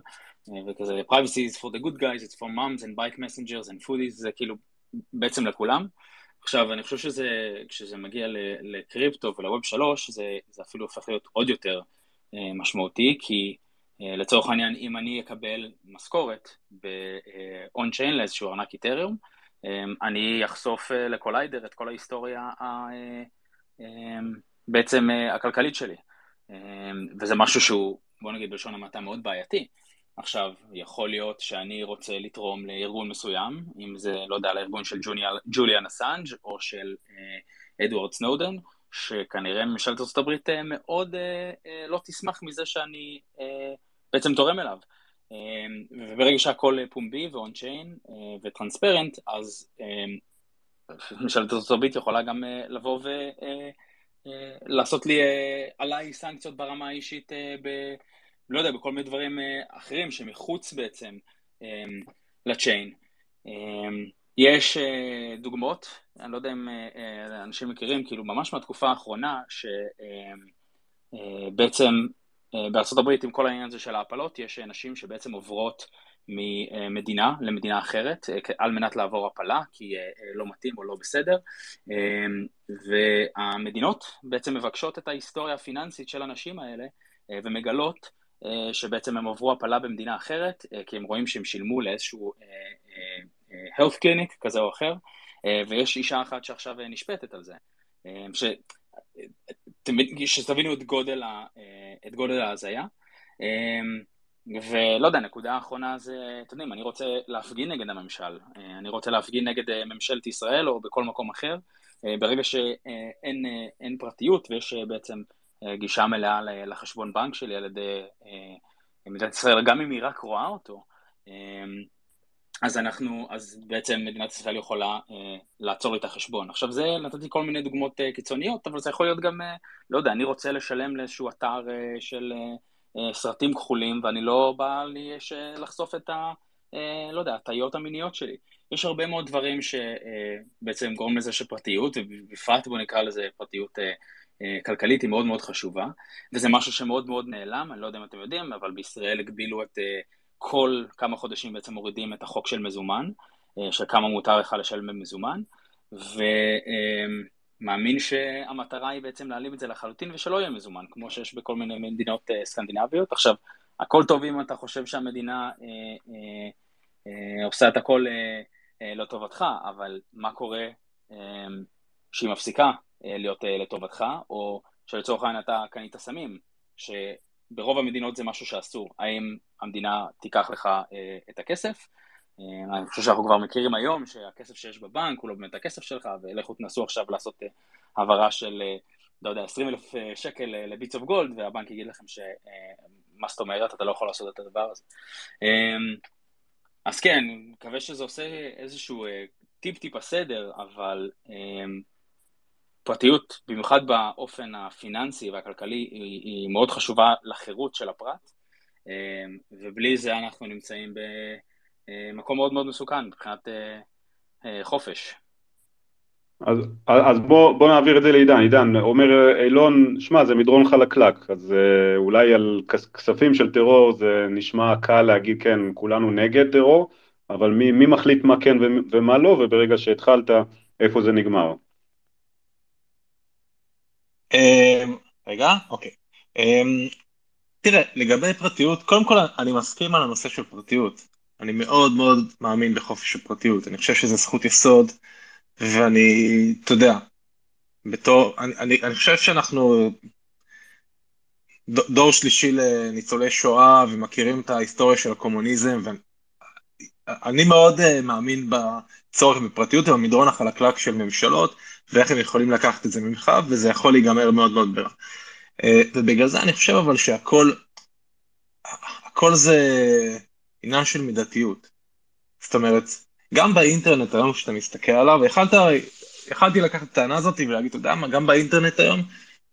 אה, וכזה privacy is for the good guys, it's for moms and bike messengers and foodies, זה כאילו בעצם לכולם. עכשיו, אני חושב שזה, כשזה מגיע לקריפטו ולווב שלוש, זה, זה אפילו הופך להיות עוד יותר אה, משמעותי, כי אה, לצורך העניין, אם אני אקבל משכורת ב-on-chain לאיזשהו ארנק איתריום, אה, אני אחשוף לקוליידר את כל ההיסטוריה ה, בעצם הכלכלית שלי. וזה משהו שהוא, בוא נגיד בלשון המעטה, מאוד בעייתי. עכשיו, יכול להיות שאני רוצה לתרום לארגון מסוים, אם זה, לא יודע, לארגון של ג'וליאן אסנג' או של אה, אדוארד סנודן, שכנראה ממשלת הברית אה, מאוד אה, אה, לא תשמח מזה שאני אה, בעצם תורם אליו. אה, וברגע שהכל פומבי ואון-צ'יין אה, וטרנספרנט, אז אה, ממשלת הברית יכולה גם אה, לבוא ולעשות אה, לי אה, עליי סנקציות ברמה האישית אה, ב... לא יודע, בכל מיני דברים אה, אחרים שמחוץ בעצם אמ, לצ'יין. אמ, יש אה, דוגמאות, אני לא יודע אם אה, אנשים מכירים, כאילו ממש מהתקופה האחרונה, שבעצם בארצות הברית עם כל העניין הזה של ההפלות, יש נשים שבעצם עוברות ממדינה למדינה אחרת על מנת לעבור הפלה, כי לא מתאים או לא בסדר, אמ, והמדינות בעצם מבקשות את ההיסטוריה הפיננסית של הנשים האלה ומגלות שבעצם הם עברו הפלה במדינה אחרת, אה, כי הם רואים שהם שילמו לאיזשהו אה, health clinic כזה או אחר, ויש אישה אחת שעכשיו נשפטת על זה. ש... שתבינו את גודל, ה... את גודל ההזיה. ולא יודע, נקודה האחרונה זה, אתם יודעים, אני רוצה להפגין נגד הממשל, אני רוצה להפגין נגד ממשלת ישראל או בכל מקום אחר, ברגע שאין פרטיות ויש בעצם אה, גישה מלאה לחשבון בנק שלי על ידי אה, מדינת ישראל, גם אם היא רק רואה אותו, אה, אז אנחנו, אז בעצם מדינת ישראל יכולה לעצור את החשבון. עכשיו זה, נתתי כל מיני דוגמאות קיצוניות, אבל זה יכול להיות גם, לא יודע, אני רוצה לשלם לאיזשהו אתר של סרטים כחולים, ואני לא בא לי לחשוף את ה... לא יודע, הטעיות המיניות שלי. יש הרבה מאוד דברים שבעצם גורם לזה שפרטיות, ובפרט בוא נקרא לזה פרטיות אה, כלכלית היא מאוד מאוד חשובה, וזה משהו שמאוד מאוד נעלם, אני לא יודע אם אתם יודעים, אבל בישראל הגבילו את אה, כל כמה חודשים בעצם מורידים את החוק של מזומן, אה, של כמה מותר לך לשלם במזומן, ומאמין שהמטרה היא בעצם להעלים את זה לחלוטין ושלא יהיה מזומן, כמו שיש בכל מיני מדינות סקנדינביות. עכשיו, הכל טוב אם אתה חושב שהמדינה עושה את הכל לטובתך, אבל מה קורה שהיא מפסיקה אה, להיות אה, לטובתך, או שלצורך העניין אתה קנית סמים, שברוב המדינות זה משהו שאסור. האם המדינה תיקח לך אה, את הכסף? אני חושב שאנחנו כבר מכירים היום שהכסף שיש בבנק הוא לא באמת הכסף שלך, ולכו תנסו עכשיו לעשות העברה של, לא יודע, 20 אלף שקל לביטס אוף גולד, והבנק יגיד לכם שמה זאת אומרת, אתה לא יכול לעשות את הדבר הזה. אז כן, מקווה שזה עושה איזשהו טיפ-טיפה סדר, אבל פרטיות, במיוחד באופן הפיננסי והכלכלי, היא, היא מאוד חשובה לחירות של הפרט, אמ, ובלי זה אנחנו נמצאים במקום מאוד מאוד מסוכן מבחינת אה, אה, חופש. אז, אז בוא, בוא נעביר את זה לעידן. עידן, אומר אילון, שמע, זה מדרון חלקלק, אז אה, אולי על כספים של טרור זה נשמע קל להגיד, כן, כולנו נגד טרור, אבל מי, מי מחליט מה כן ומה לא, וברגע שהתחלת, איפה זה נגמר? אמ, רגע, אוקיי. אמ, תראה, לגבי פרטיות, קודם כל אני מסכים על הנושא של פרטיות. אני מאוד מאוד מאמין בחופש הפרטיות, אני חושב שזה זכות יסוד, ואני, אתה יודע, בתור, אני, אני, אני חושב שאנחנו דור שלישי לניצולי שואה ומכירים את ההיסטוריה של הקומוניזם, ואני מאוד uh, מאמין בצורך בפרטיות ובמדרון החלקלק של ממשלות, ואיך הם יכולים לקחת את זה ממך, וזה יכול להיגמר מאוד מאוד ברע. Uh, ובגלל זה אני חושב אבל שהכל, הכל זה עניין של מידתיות. זאת אומרת, גם באינטרנט היום כשאתה מסתכל עליו, יכלת, יכלתי לקחת את הטענה הזאת ולהגיד, אתה יודע מה, גם באינטרנט היום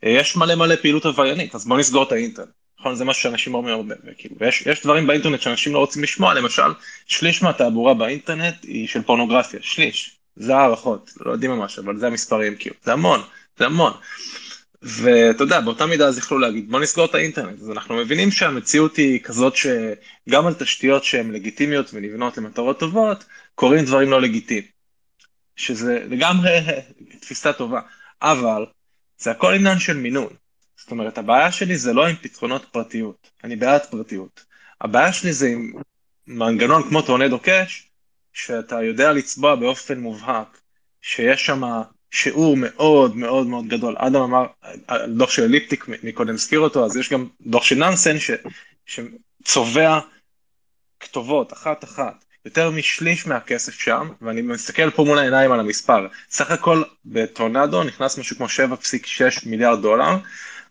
אה, יש מלא מלא פעילות עבריינית, אז בוא נסגור את האינטרנט. נכון, זה מה שאנשים אומרים הרבה, וכאילו, ויש יש דברים באינטרנט שאנשים לא רוצים לשמוע, למשל, שליש מהתעבורה באינטרנט היא של פורנוגרפיה, שליש, זה הערכות, לא יודעים ממש, אבל זה המספרים, כאילו, זה המון, זה המון. ואתה יודע, באותה מידה אז יכלו להגיד, בוא נסגור את האינטרנט. אז אנחנו מבינים שהמציאות היא כזאת שגם על תשתיות שהן לגיטימיות ונבנות למטרות טובות, קורים דברים לא לגיטימיים. שזה לגמרי תפיסה טובה, אבל זה הכל עניין של מינון. זאת אומרת, הבעיה שלי זה לא עם פתרונות פרטיות, אני בעד פרטיות. הבעיה שלי זה עם מנגנון כמו טורנדו קאש, שאתה יודע לצבוע באופן מובהק, שיש שם שיעור מאוד מאוד מאוד גדול. אדם אמר, דוח של אליפטיק מקודם הזכיר אותו, אז יש גם דוח של נאנסן ש, שצובע כתובות אחת אחת. יותר משליש מהכסף שם, ואני מסתכל פה מול העיניים על המספר. סך הכל בטורנדו נכנס משהו כמו 7.6 מיליארד דולר,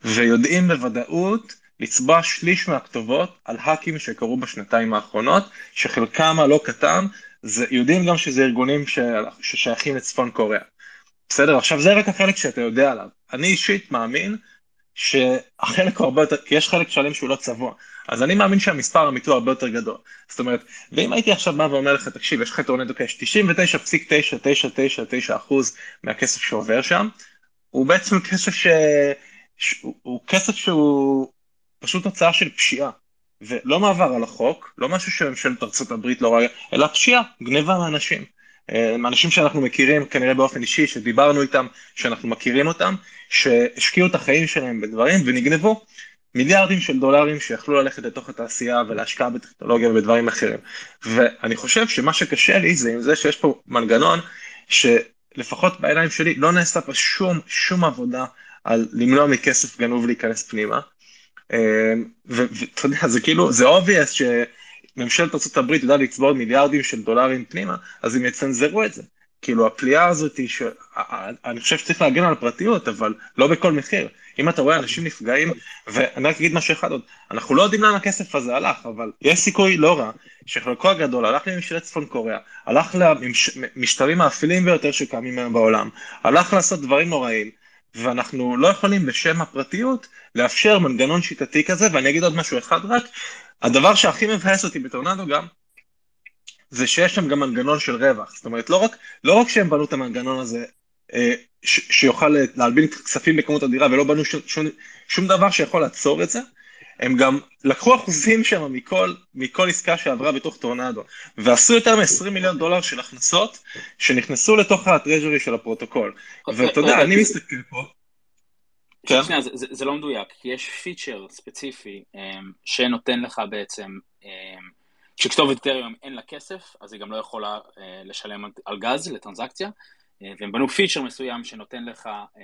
ויודעים בוודאות לצבוע שליש מהכתובות על האקים שקרו בשנתיים האחרונות, שחלקם הלא קטן, זה, יודעים גם שזה ארגונים ש, ששייכים לצפון קוריאה. בסדר? עכשיו זה רק החלק שאתה יודע עליו. אני אישית מאמין שהחלק הוא הרבה יותר, כי יש חלק שלם שהוא לא צבוע. אז אני מאמין שהמספר האמיתי הוא הרבה יותר גדול. זאת אומרת, ואם הייתי עכשיו בא ואומר לך, תקשיב, יש לך טורנדו קאש, 99.999 אחוז מהכסף שעובר שם, הוא בעצם כסף ש... הוא, הוא כסף שהוא פשוט תוצאה של פשיעה. ולא מעבר על החוק, לא משהו שממשלת ארצות הברית לא רואה, אלא פשיעה, גניבה מאנשים. אה, אנשים שאנחנו מכירים כנראה באופן אישי, שדיברנו איתם, שאנחנו מכירים אותם, שהשקיעו את החיים שלהם בדברים ונגנבו מיליארדים של דולרים שיכלו ללכת לתוך התעשייה ולהשקעה בטכנולוגיה ובדברים אחרים. ואני חושב שמה שקשה לי זה עם זה שיש פה מנגנון שלפחות בעיניים שלי לא נעשה פה שום שום עבודה על למנוע מכסף גנוב להיכנס פנימה. אה, ואתה יודע, זה כאילו, זה obvious שממשלת ארה"ב יודעת לצבור מיליארדים של דולרים פנימה, אז הם יצנזרו את זה. כאילו הפליאה הזאת, ש... אני חושב שצריך להגן על הפרטיות, אבל לא בכל מחיר. אם אתה רואה אנשים נפגעים, ואני רק אגיד משהו אחד עוד, אנחנו לא יודעים לאן הכסף הזה הלך, אבל יש סיכוי לא רע, שחלקו הגדול הלך לממשלת צפון קוריאה, הלך למשטרים האפילים ביותר שקיימים היום בעולם, הלך לעשות דברים נוראים, ואנחנו לא יכולים בשם הפרטיות לאפשר מנגנון שיטתי כזה, ואני אגיד עוד משהו אחד רק, הדבר שהכי מבאס אותי בטורנדו גם, זה שיש שם גם מנגנון של רווח, זאת אומרת לא רק, לא רק שהם בנו את המנגנון הזה אה, ש, שיוכל להלבין כספים בכמות אדירה ולא בנו ש, שום, שום דבר שיכול לעצור את זה, הם גם לקחו אחוזים שם מכל, מכל עסקה שעברה בתוך טורנדו, ועשו יותר מ-20 מיליון דולר של הכנסות שנכנסו לתוך ה-treasury של הפרוטוקול. ואתה יודע, אני מסתכל פה. כן? שנייה, זה, זה, זה לא מדויק, כי יש feature ספציפי um, שנותן לך בעצם, um, כשכתובת אתריום אין לה כסף, אז היא גם לא יכולה uh, לשלם על גז לטרנזקציה, uh, והם בנו פיצ'ר מסוים שנותן לך um,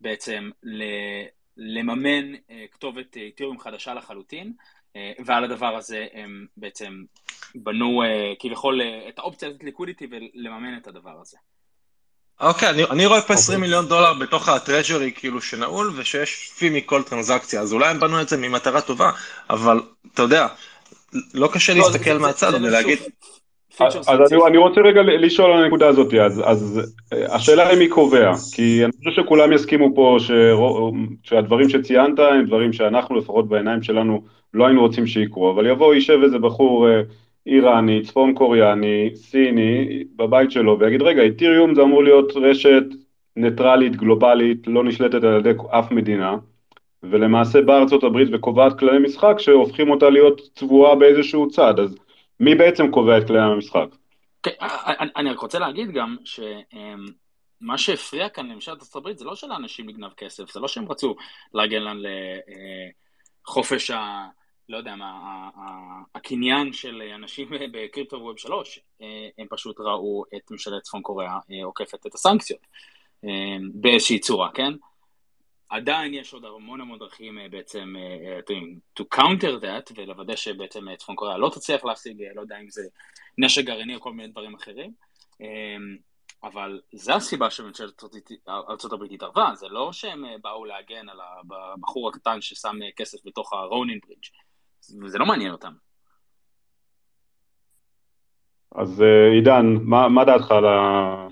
בעצם ל... לממן אה, כתובת אה, חדשה לחלוטין, אה, ועל הדבר הזה הם בעצם בנו כביכול את האופציה הזאת ליקודיטי ולממן את הדבר הזה. אוקיי, okay, אני, אני רואה פה 20 okay. מיליון דולר בתוך הטרז'רי כאילו שנעול, ושיש פי מכל טרנזקציה, אז אולי הם בנו את זה ממטרה טובה, אבל אתה יודע, לא קשה לא, להסתכל זה, מהצד ולהגיד... אז אני, אני רוצה רגע לשאול על הנקודה הזאת, אז, אז אה, השאלה היא מי קובע, כי אני חושב שכולם יסכימו פה שרוא, שהדברים שציינת הם דברים שאנחנו לפחות בעיניים שלנו לא היינו רוצים שיקרו, אבל יבוא, יישב איזה בחור אה, איראני, צפון קוריאני, סיני, בבית שלו ויגיד רגע, איתיריום זה אמור להיות רשת ניטרלית, גלובלית, לא נשלטת על ידי אף מדינה, ולמעשה באה ארצות הברית וקובעת כללי משחק שהופכים אותה להיות צבועה באיזשהו צד, אז מי בעצם קובע את כללי המשחק? כן, אני רק רוצה להגיד גם שמה שהפריע כאן לממשלת הברית זה לא שלאנשים לגנב כסף, זה לא שהם רצו להגן על לחופש ה... לא יודע מה, הקניין של אנשים *laughs* בקריפטו ווב 3, הם פשוט ראו את ממשלת צפון קוריאה עוקפת את הסנקציות באיזושהי צורה, כן? עדיין יש עוד המון המון דרכים אה, בעצם אה, אה, to counter that ולוודא שבעצם צפון קוריאה לא תצליח להשיג, לא יודע אם זה נשק גרעיני או כל מיני דברים אחרים, אבל זה הסיבה שממשלת ארה"ב התערבה, זה לא שהם באו להגן על הבחור הקטן ששם כסף בתוך הרונין ברידג', זה לא מעניין אותם. אז עידן, מה, מה דעתך על ה...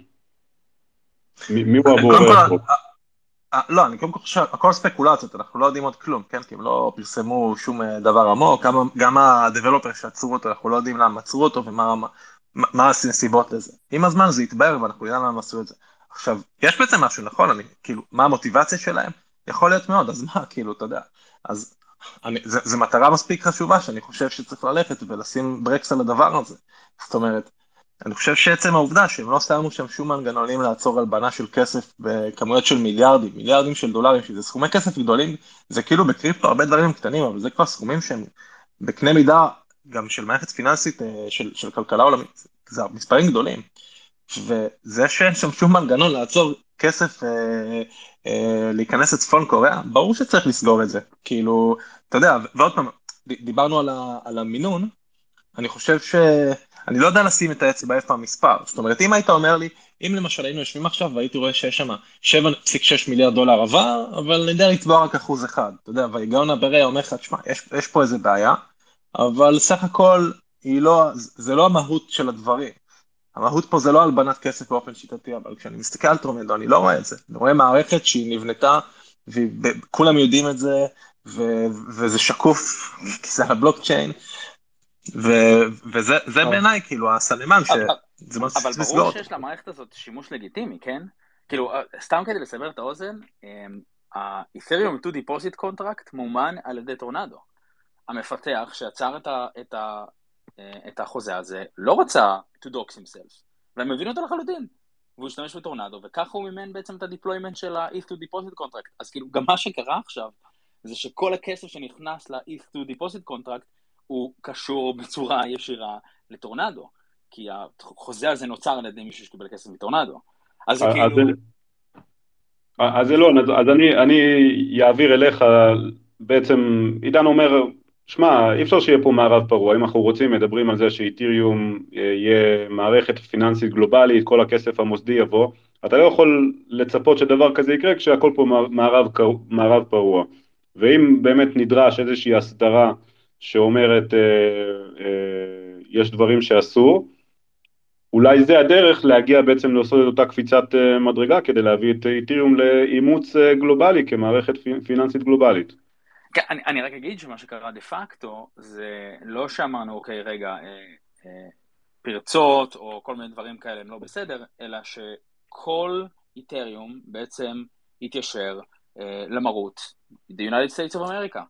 מי הוא? אה, לא, אני קודם כל חושב, הכל ספקולציות, אנחנו לא יודעים עוד כלום, כן? כי הם לא פרסמו שום אה, דבר עמוק, גם, גם הדבלופר שעצרו אותו, אנחנו לא יודעים למה עצרו אותו ומה מה, מה הסיבות לזה. עם הזמן זה יתבהר ואנחנו יודעים למה עשו את זה. עכשיו, יש בעצם משהו, נכון? אני, כאילו, מה המוטיבציה שלהם? יכול להיות מאוד, אז מה, *laughs* כאילו, אתה יודע. אז זה מטרה מספיק חשובה שאני חושב שצריך ללכת ולשים ברקס על הדבר הזה. זאת אומרת, אני חושב שעצם העובדה שהם לא שמו שם שום מנגנונים לעצור הלבנה של כסף בכמויות של מיליארדים, מיליארדים של דולרים, שזה סכומי כסף גדולים, זה כאילו בקריפטו הרבה דברים קטנים, אבל זה כבר סכומים שהם בקנה מידה גם של מערכת פיננסית אה, של, של כלכלה עולמית, זה מספרים גדולים. וזה שאין שם שום מנגנון לעצור כסף אה, אה, להיכנס לצפון קוריאה, ברור שצריך לסגור את זה. כאילו, אתה יודע, ועוד פעם, דיברנו על, ה, על המינון, אני חושב ש... אני לא יודע לשים את האצבע איפה המספר. זאת אומרת, אם היית אומר לי, אם למשל היינו יושבים עכשיו והייתי רואה שיש שם 7.6 מיליארד דולר עבר, אבל אני יודע לצבוע רק אחוז אחד. אתה יודע, וההיגיון הבריא אומר לך, תשמע, יש, יש פה איזה בעיה, אבל סך הכל, לא, זה לא המהות של הדברים. המהות פה זה לא הלבנת כסף באופן שיטתי, אבל כשאני מסתכל על טרומדו, אני לא רואה את זה. אני רואה מערכת שהיא נבנתה, וכולם יודעים את זה, ו- וזה שקוף, כי זה על הבלוקצ'יין, וזה. בעיניי כאילו הסממן שזה מה אבל ברור שיש למערכת הזאת שימוש לגיטימי, כן? כאילו, אה, סתם כדי לסבר את האוזן, ה-Ethereum to Deposit Contract מומן על ידי טורנדו. המפתח שעצר את, ה, את, ה, אה, את החוזה הזה לא רצה to dox himself, והם הבינו אותו לחלוטין. והוא השתמש בטורנדו, וככה הוא מימן בעצם את ה deployment של ה-ETH 2 Deposit Contract. אז כאילו, גם מה שקרה עכשיו, זה שכל הכסף שנכנס ל-ETH 2 Deposit Contract הוא קשור בצורה ישירה לטורנדו, כי החוזה הזה נוצר על ידי מישהו שקיבל כסף מטורנדו. אז זה כאילו... אז אלון, אז, אז אני, אני אעביר אליך, בעצם עידן אומר, שמע, אי אפשר שיהיה פה מערב פרוע, אם אנחנו רוצים, מדברים על זה שאיתיריום אה, יהיה מערכת פיננסית גלובלית, כל הכסף המוסדי יבוא, אתה לא יכול לצפות שדבר כזה יקרה כשהכל פה מערב, מערב פרוע. ואם באמת נדרש איזושהי הסדרה שאומרת אה, אה, יש דברים שאסור, אולי זה הדרך להגיע בעצם לעשות את אותה קפיצת אה, מדרגה כדי להביא את איתיריום לאימוץ אה, גלובלי כמערכת פיננסית גלובלית. כן, אני, אני רק אגיד שמה שקרה דה פקטו זה לא שאמרנו אוקיי רגע אה, אה, פרצות או כל מיני דברים כאלה הם לא בסדר, אלא שכל איתריום בעצם התיישר אה, למרות the United States of America.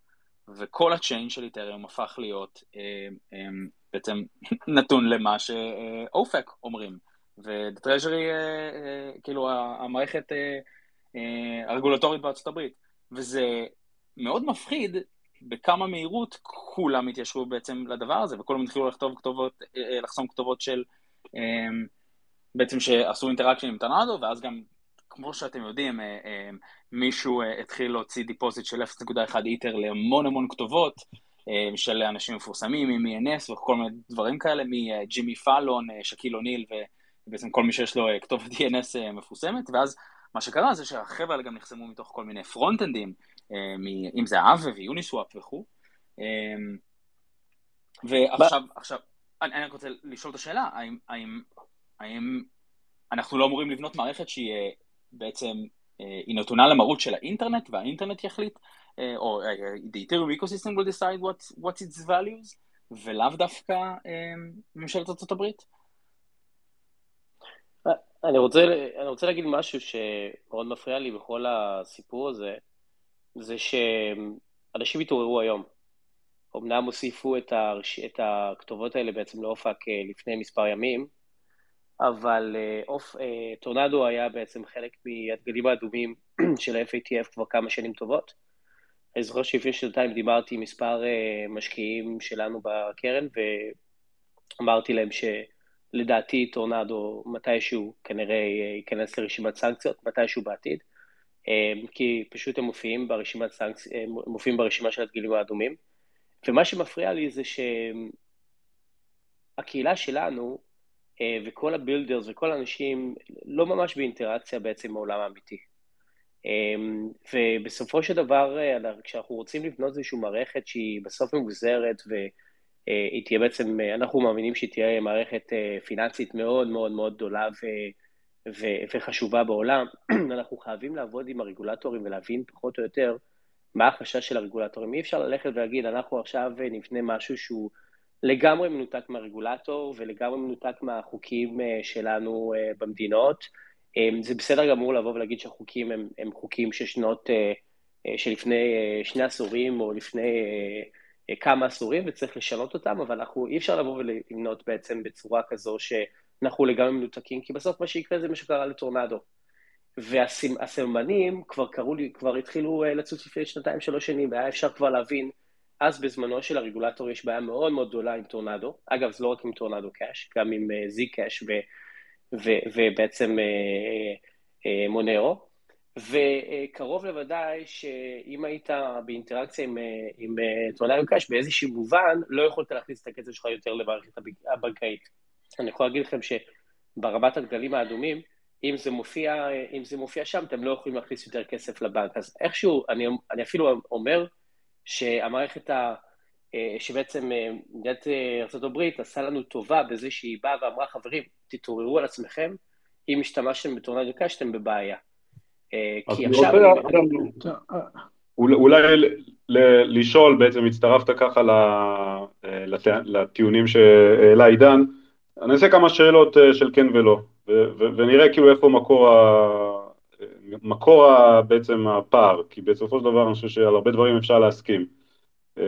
וכל הצ'יין של איתריום הפך להיות אה, אה, בעצם *laughs* נתון למה שאופק אומרים. ו-Treasury, אה, כאילו המערכת הרגולטורית בארצות הברית. וזה מאוד מפחיד בכמה מהירות כולם התיישרו בעצם לדבר הזה, וכולם התחילו לכתוב כתובות, לחסום כתובות של בעצם שעשו interaction עם טורנדו, ואז גם כמו שאתם יודעים, אה, אה, מישהו אה, התחיל להוציא deposit של 0.1 ether להמון המון כתובות של אנשים מפורסמים, מ-ENS וכל מיני דברים כאלה, מג'ימי פאלון, שקיל אוניל ובעצם כל מי שיש לו כתובת DNS מפורסמת, ואז מה שקרה זה שהחבר'ה האלה גם נחסמו מתוך כל מיני פרונט-אנדים, אם זה אבה ויוניסוואפ וכו'. ועכשיו, עכשיו, אני, אני רק רוצה לשאול את השאלה, האם, האם, האם אנחנו לא אמורים לבנות מערכת שהיא בעצם, אה, היא נתונה למרות של האינטרנט, והאינטרנט יחליט, אה, או the Ethereum ecosystem will decide what, what's its values, ולאו דווקא ממשלת ארצות הברית? אני רוצה, אני רוצה להגיד משהו שמאוד מפריע לי בכל הסיפור הזה, זה שאנשים התעוררו היום. אמנם הוסיפו את, הרש... את הכתובות האלה בעצם לאופק לפני מספר ימים, אבל אה, אוף, אה, טורנדו היה בעצם חלק מהדגלים האדומים *clears throat* של ה-FATF כבר כמה שנים טובות. אני זוכר שלפני שנתיים דיברתי עם מספר אה, משקיעים שלנו בקרן, ואמרתי להם שלדעתי טורנדו מתישהו כנראה ייכנס לרשימת סנקציות, מתישהו בעתיד, כי פשוט הם מופיעים ברשימת סנקציות, הם מופיעים ברשימה של הדגלים האדומים. ומה שמפריע לי זה שהקהילה שלנו וכל ה builders וכל האנשים לא ממש באינטראקציה בעצם עם האמיתי. אמ, ובסופו של דבר, אה, כשאנחנו רוצים לבנות איזושהי מערכת שהיא בסוף מבוזרת והיא אה, תהיה בעצם, אנחנו מאמינים שהיא תהיה מערכת פיננסית מאוד מאוד מאוד גדולה ו... ו- וחשובה בעולם, *clears throat* אנחנו חייבים לעבוד עם הרגולטורים ולהבין פחות או יותר מה החשש של הרגולטורים. אי אפשר ללכת ולהגיד, אנחנו עכשיו נבנה משהו שהוא לגמרי מנותק מהרגולטור ולגמרי מנותק מהחוקים אה, שלנו אה, במדינות. אה, זה בסדר גמור לבוא ולהגיד שהחוקים הם, הם חוקים של שנות, שלפני שני עשורים או לפני כמה עשורים וצריך לשנות אותם, אבל אנחנו, אי אפשר לבוא ולבנות בעצם בצורה כזו שאנחנו לגמרי מנותקים, כי בסוף מה שיקרה זה מה שקרה לטורנדו. והסממנים כבר קראו לי, כבר התחילו לצוץ לפני שנתיים, שלוש שנים, והיה אפשר כבר להבין אז בזמנו של הרגולטור יש בעיה מאוד מאוד גדולה עם טורנדו, אגב זה לא רק עם טורנדו קאש, גם עם זי uh, קאש ובעצם uh, uh, מונרו, וקרוב לוודאי שאם היית באינטראקציה עם, עם טורנדו קאש באיזשהו מובן, לא יכולת להכניס את הקצב שלך יותר למערכת הבנקאית. אני יכול להגיד לכם שברמת הגדלים האדומים, אם זה מופיע, אם זה מופיע שם, אתם לא יכולים להכניס יותר כסף לבנק. אז איכשהו, אני, אני אפילו אומר, שהמערכת ה... אה, שבעצם אה, מדינת אה, ארה"ב עשה לנו טובה בזה שהיא באה ואמרה, חברים, תתעוררו על עצמכם, אם השתמשתם בטורנדו קאש, אתם בבעיה. כי עכשיו... אולי לשאול, בעצם הצטרפת ככה לטיעונים שהעלה עידן, אני אעשה כמה שאלות של כן ולא, ונראה כאילו איפה מקור מקור בעצם הפער, כי בסופו של דבר אני חושב שעל הרבה דברים אפשר להסכים. אה,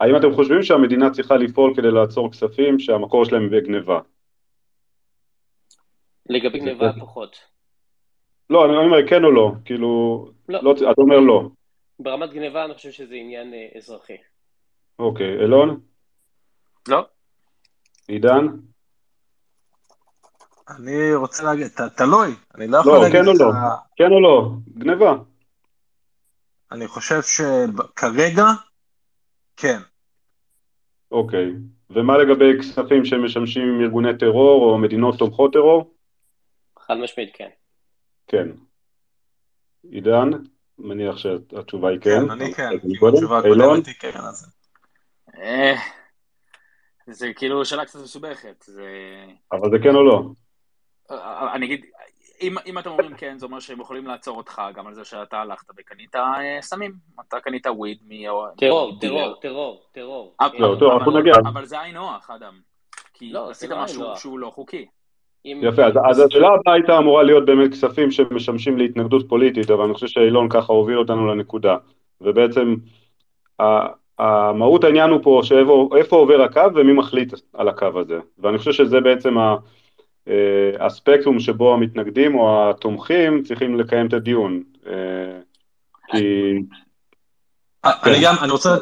האם אתם חושבים שהמדינה צריכה לפעול כדי לעצור כספים שהמקור שלהם בגניבה? לגבי גניבה פחות. לא, אני אומר כן או לא, כאילו, לא. לא, אתה אומר לא. ברמת גניבה אני חושב שזה עניין אה, אזרחי. אוקיי, אלון? לא. עידן? אני רוצה להגיד, תלוי, אני לא יכול לא, להגיד... לא, כן או לא, כן או לא, גניבה. אני חושב שכרגע, כן. אוקיי, ומה לגבי כספים שמשמשים עם ארגוני טרור או מדינות תומכות טרור? חד משמעית כן. כן. עידן, מניח שהתשובה היא כן. כן, אני כן, כי התשובה הקודמת היא כן, אז... אה, זה כאילו שאלה קצת מסובכת. אבל זה כן או לא? אני אגיד, אם, אם אתם אומרים כן, זה אומר שהם יכולים לעצור אותך גם על זה שאתה הלכת וקנית אה, סמים. אתה קנית וויד מ... טרור, טרור, טרור, טרור. אבל זה היינו הך, אדם. כי לא, עשית לא משהו שהוא לא חוקי. יפה, אז, אז השאלה הבאה הייתה אמורה להיות באמת כספים שמשמשים להתנגדות פוליטית, אבל אני חושב שאילון ככה הוביל אותנו לנקודה. ובעצם המהות העניין הוא פה שאיפה עובר הקו ומי מחליט על הקו הזה. ואני חושב שזה בעצם ה... אה, הספקטרום שבו המתנגדים או התומכים צריכים לקיים את הדיון. אה, כי... אני גם, אני רוצה,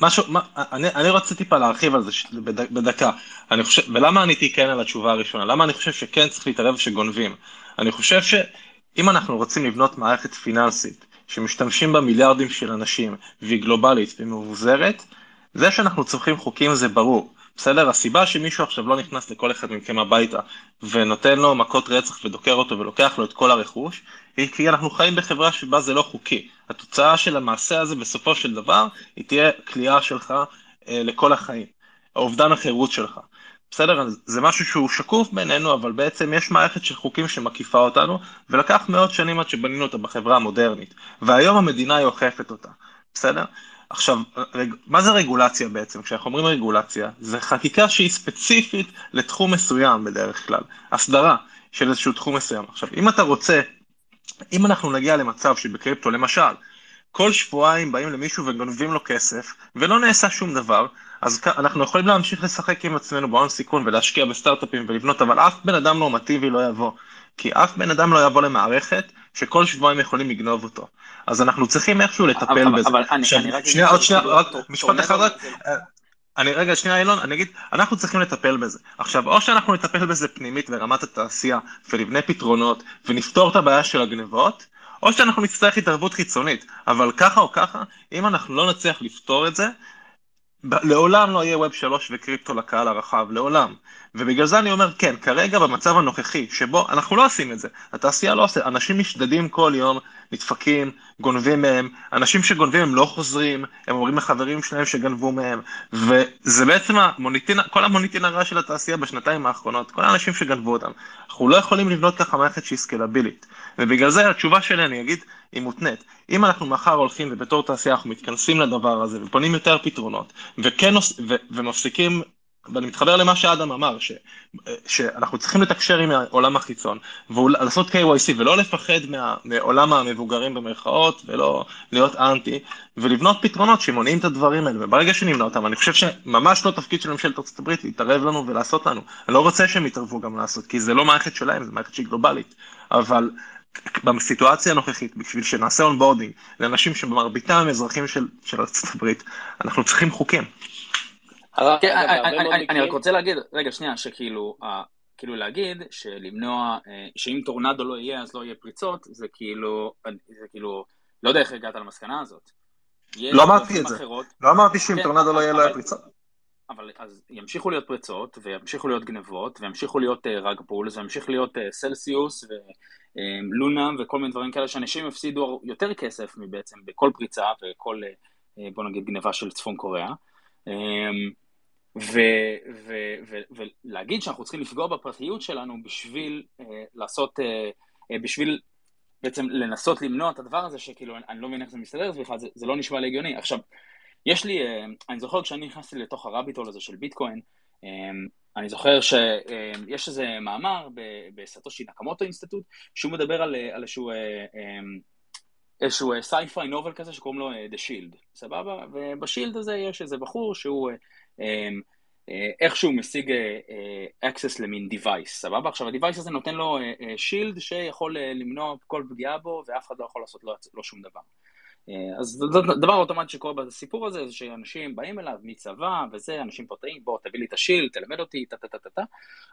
משהו, אני, אני רוצה טיפה להרחיב על זה בדקה. אני חושב, ולמה עניתי כן על התשובה הראשונה? למה אני חושב שכן צריך להתערב שגונבים? אני חושב שאם אנחנו רוצים לבנות מערכת פיננסית שמשתמשים בה מיליארדים של אנשים והיא גלובלית ומבוזרת, זה שאנחנו צריכים חוקים זה ברור. בסדר? הסיבה שמישהו עכשיו לא נכנס לכל אחד מכם הביתה ונותן לו מכות רצח ודוקר אותו ולוקח לו את כל הרכוש, היא כי אנחנו חיים בחברה שבה זה לא חוקי. התוצאה של המעשה הזה בסופו של דבר היא תהיה כליאה שלך אה, לכל החיים. אובדן החירות שלך. בסדר? זה משהו שהוא שקוף בינינו, אבל בעצם יש מערכת של חוקים שמקיפה אותנו, ולקח מאות שנים עד שבנינו אותה בחברה המודרנית, והיום המדינה היא אוכפת אותה, בסדר? עכשיו, רג... מה זה רגולציה בעצם? כשאנחנו אומרים רגולציה, זה חקיקה שהיא ספציפית לתחום מסוים בדרך כלל, הסדרה של איזשהו תחום מסוים. עכשיו, אם אתה רוצה, אם אנחנו נגיע למצב שבקריפטו, למשל, כל שבועיים באים למישהו וגונבים לו כסף, ולא נעשה שום דבר, אז אנחנו יכולים להמשיך לשחק עם עצמנו בהון סיכון ולהשקיע בסטארט-אפים ולבנות, אבל אף בן אדם נורמטיבי לא יבוא. כי אף בן אדם לא יבוא למערכת שכל שבועיים יכולים לגנוב אותו. אז אנחנו צריכים איכשהו לטפל אבל, בזה. אבל אני, עכשיו, אני רק... שנייה, עוד שנייה, כאילו, רק משפט אחד רק. אה, אני רגע, שנייה אילון, אני אגיד, אנחנו צריכים לטפל בזה. עכשיו, או שאנחנו נטפל בזה פנימית ברמת התעשייה, ונבנה פתרונות, ונפתור את הבעיה של הגנבות, או שאנחנו נצטרך התערבות חיצונית. אבל ככה או ככה, אם אנחנו לא נצליח לפתור את זה, לעולם לא יהיה ווב 3 וקריפטו לקהל הרחב, לעולם. ובגלל זה אני אומר, כן, כרגע במצב הנוכחי, שבו אנחנו לא עושים את זה, התעשייה לא עושה, אנשים משתדדים כל יום, נדפקים, גונבים מהם, אנשים שגונבים הם לא חוזרים, הם אומרים לחברים שלהם שגנבו מהם, וזה בעצם המוניטין, כל המוניטין הרע של התעשייה בשנתיים האחרונות, כל האנשים שגנבו אותם. אנחנו לא יכולים לבנות ככה מערכת שהיא סקלבילית. ובגלל זה התשובה שלי, אני אגיד, היא מותנית. אם אנחנו מחר הולכים ובתור תעשייה אנחנו מתכנסים לדבר הזה ובונים יותר פתרונות, וכן ו- ומפסיקים, ואני מתחבר למה שאדם אמר, ש, שאנחנו צריכים לתקשר עם העולם החיצון, ולעשות KYC ולא לפחד מה, מעולם המבוגרים במרכאות, ולא להיות אנטי, ולבנות פתרונות שמונעים את הדברים האלה, וברגע שנמנע אותם, אני חושב שממש לא תפקיד של ממשלת ארצות הברית להתערב לנו ולעשות לנו. אני לא רוצה שהם יתערבו גם לעשות, כי זה לא מערכת שלהם, זו מערכת שהיא גלובלית, אבל בסיטואציה הנוכחית, בשביל שנעשה onboarding לאנשים שבמרביתם הם אזרחים של, של ארצות הברית, אנחנו צריכים חוקים. כן, אני- רק רוצה להגיד, רגע, שנייה, שכאילו, כאילו להגיד שלמנוע, אה, שאם טורנדו לא יהיה אז לא יהיה פריצות, זה כאילו, זה כאילו, לא יודע איך הגעת למסקנה הזאת. לא אמרתי את זה. לא אמרתי שאם כן, טורנדו לא יהיה, לא יהיה פריצות. אבל אז ימשיכו להיות פריצות, וימשיכו להיות גנבות, וימשיכו להיות אה, rug pulls, וימשיך להיות אה, סלסיוס, ו Luna, וכל מיני דברים כאלה, שאנשים יפסידו יותר כסף מבעצם בכל פריצה, וכל, אה, אה, בוא נגיד, גנבה של צפון קוריאה. אה, ו- ולהגיד שאנחנו צריכים לפגוע בפרטיות שלנו בשביל אה, לעשות, אה, אה, בשביל בעצם לנסות למנוע את הדבר הזה, שכאילו, אני לא מבין איך זה מסתדר בכלל, זה, זה לא נשמע לי הגיוני. עכשיו, יש לי, אה, אני זוכר כשאני נכנסתי לתוך ה rabbit hole הזה של ביטקוין, אה, אני זוכר שיש איזה מאמר ב Satoshi Nakamoto Institute, שהוא מדבר על, על איזשהו, אה, אה, איזשהו sci-fi novel כזה שקוראים לו אה, The Shield, סבבה? וב Shield הזה יש איזה בחור שהוא אה, אה, אה, איכשהו משיג אה, אה, access למין device, סבבה? עכשיו ה-device הזה נותן לו אה, אה, שילד שיכול אה, למנוע כל פגיעה בו ואף אחד לא יכול לעשות לו, לו שום דבר. אה, אז דבר אוטומטי שקורה בסיפור הזה, זה שאנשים באים אליו מצבא וזה, אנשים פרטיים, בוא תביא לי את השילד, תלמד אותי, טה טה טה טה טה,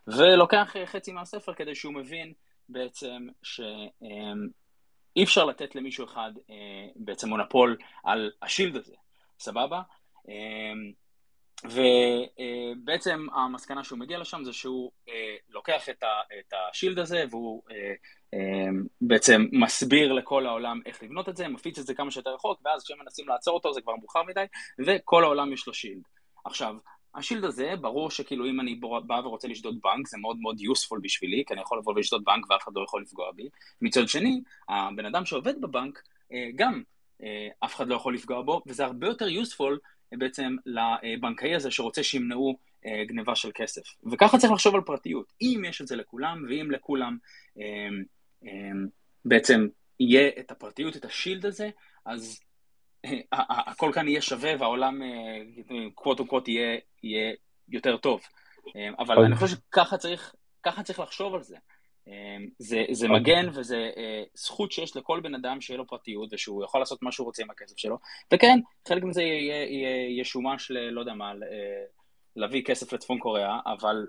ולוקח אה, חצי מהספר כדי שהוא מבין בעצם שאי אפשר לתת למישהו אחד אה, בעצם מונופול על השילד הזה, סבבה? אה, ובעצם המסקנה שהוא מגיע לשם זה שהוא לוקח את, השילד הזה והוא בעצם מסביר לכל העולם איך לבנות את זה, מפיץ את זה כמה שיותר רחוק, ואז כשהם מנסים לעצור אותו זה כבר מאוחר מדי, וכל העולם יש לו שילד. עכשיו, השילד הזה, ברור שכאילו אם אני בא ורוצה לשדוד בנק, זה מאוד מאוד useful בשבילי, כי אני יכול לבוא ולשדוד בנק ואף אחד לא יכול לפגוע בי. מצד שני, הבן אדם שעובד בבנק, אה, גם אה, אף אחד לא יכול לפגוע בו, וזה הרבה יותר useful בעצם לבנקאי הזה שרוצה שימנעו אה, גניבה של כסף. וככה צריך לחשוב על פרטיות. אם יש את זה לכולם, ואם לכולם אה, אה, בעצם יהיה את הפרטיות, את השילד הזה, אז אה, הכל כאן יהיה שווה והעולם קוואט וקוואט יהיה, יהיה יותר טוב. אה, אבל אני חושב שככה צריך, ככה צריך לחשוב על זה. זה, זה מגן וזה uh, זכות שיש לכל בן אדם שיהיה לו פרטיות ושהוא יכול לעשות מה שהוא רוצה עם הכסף שלו. וכן, חלק מזה יהיה, יהיה, יהיה שומש ל... לא יודע מה, להביא כסף לצפון קוריאה, אבל,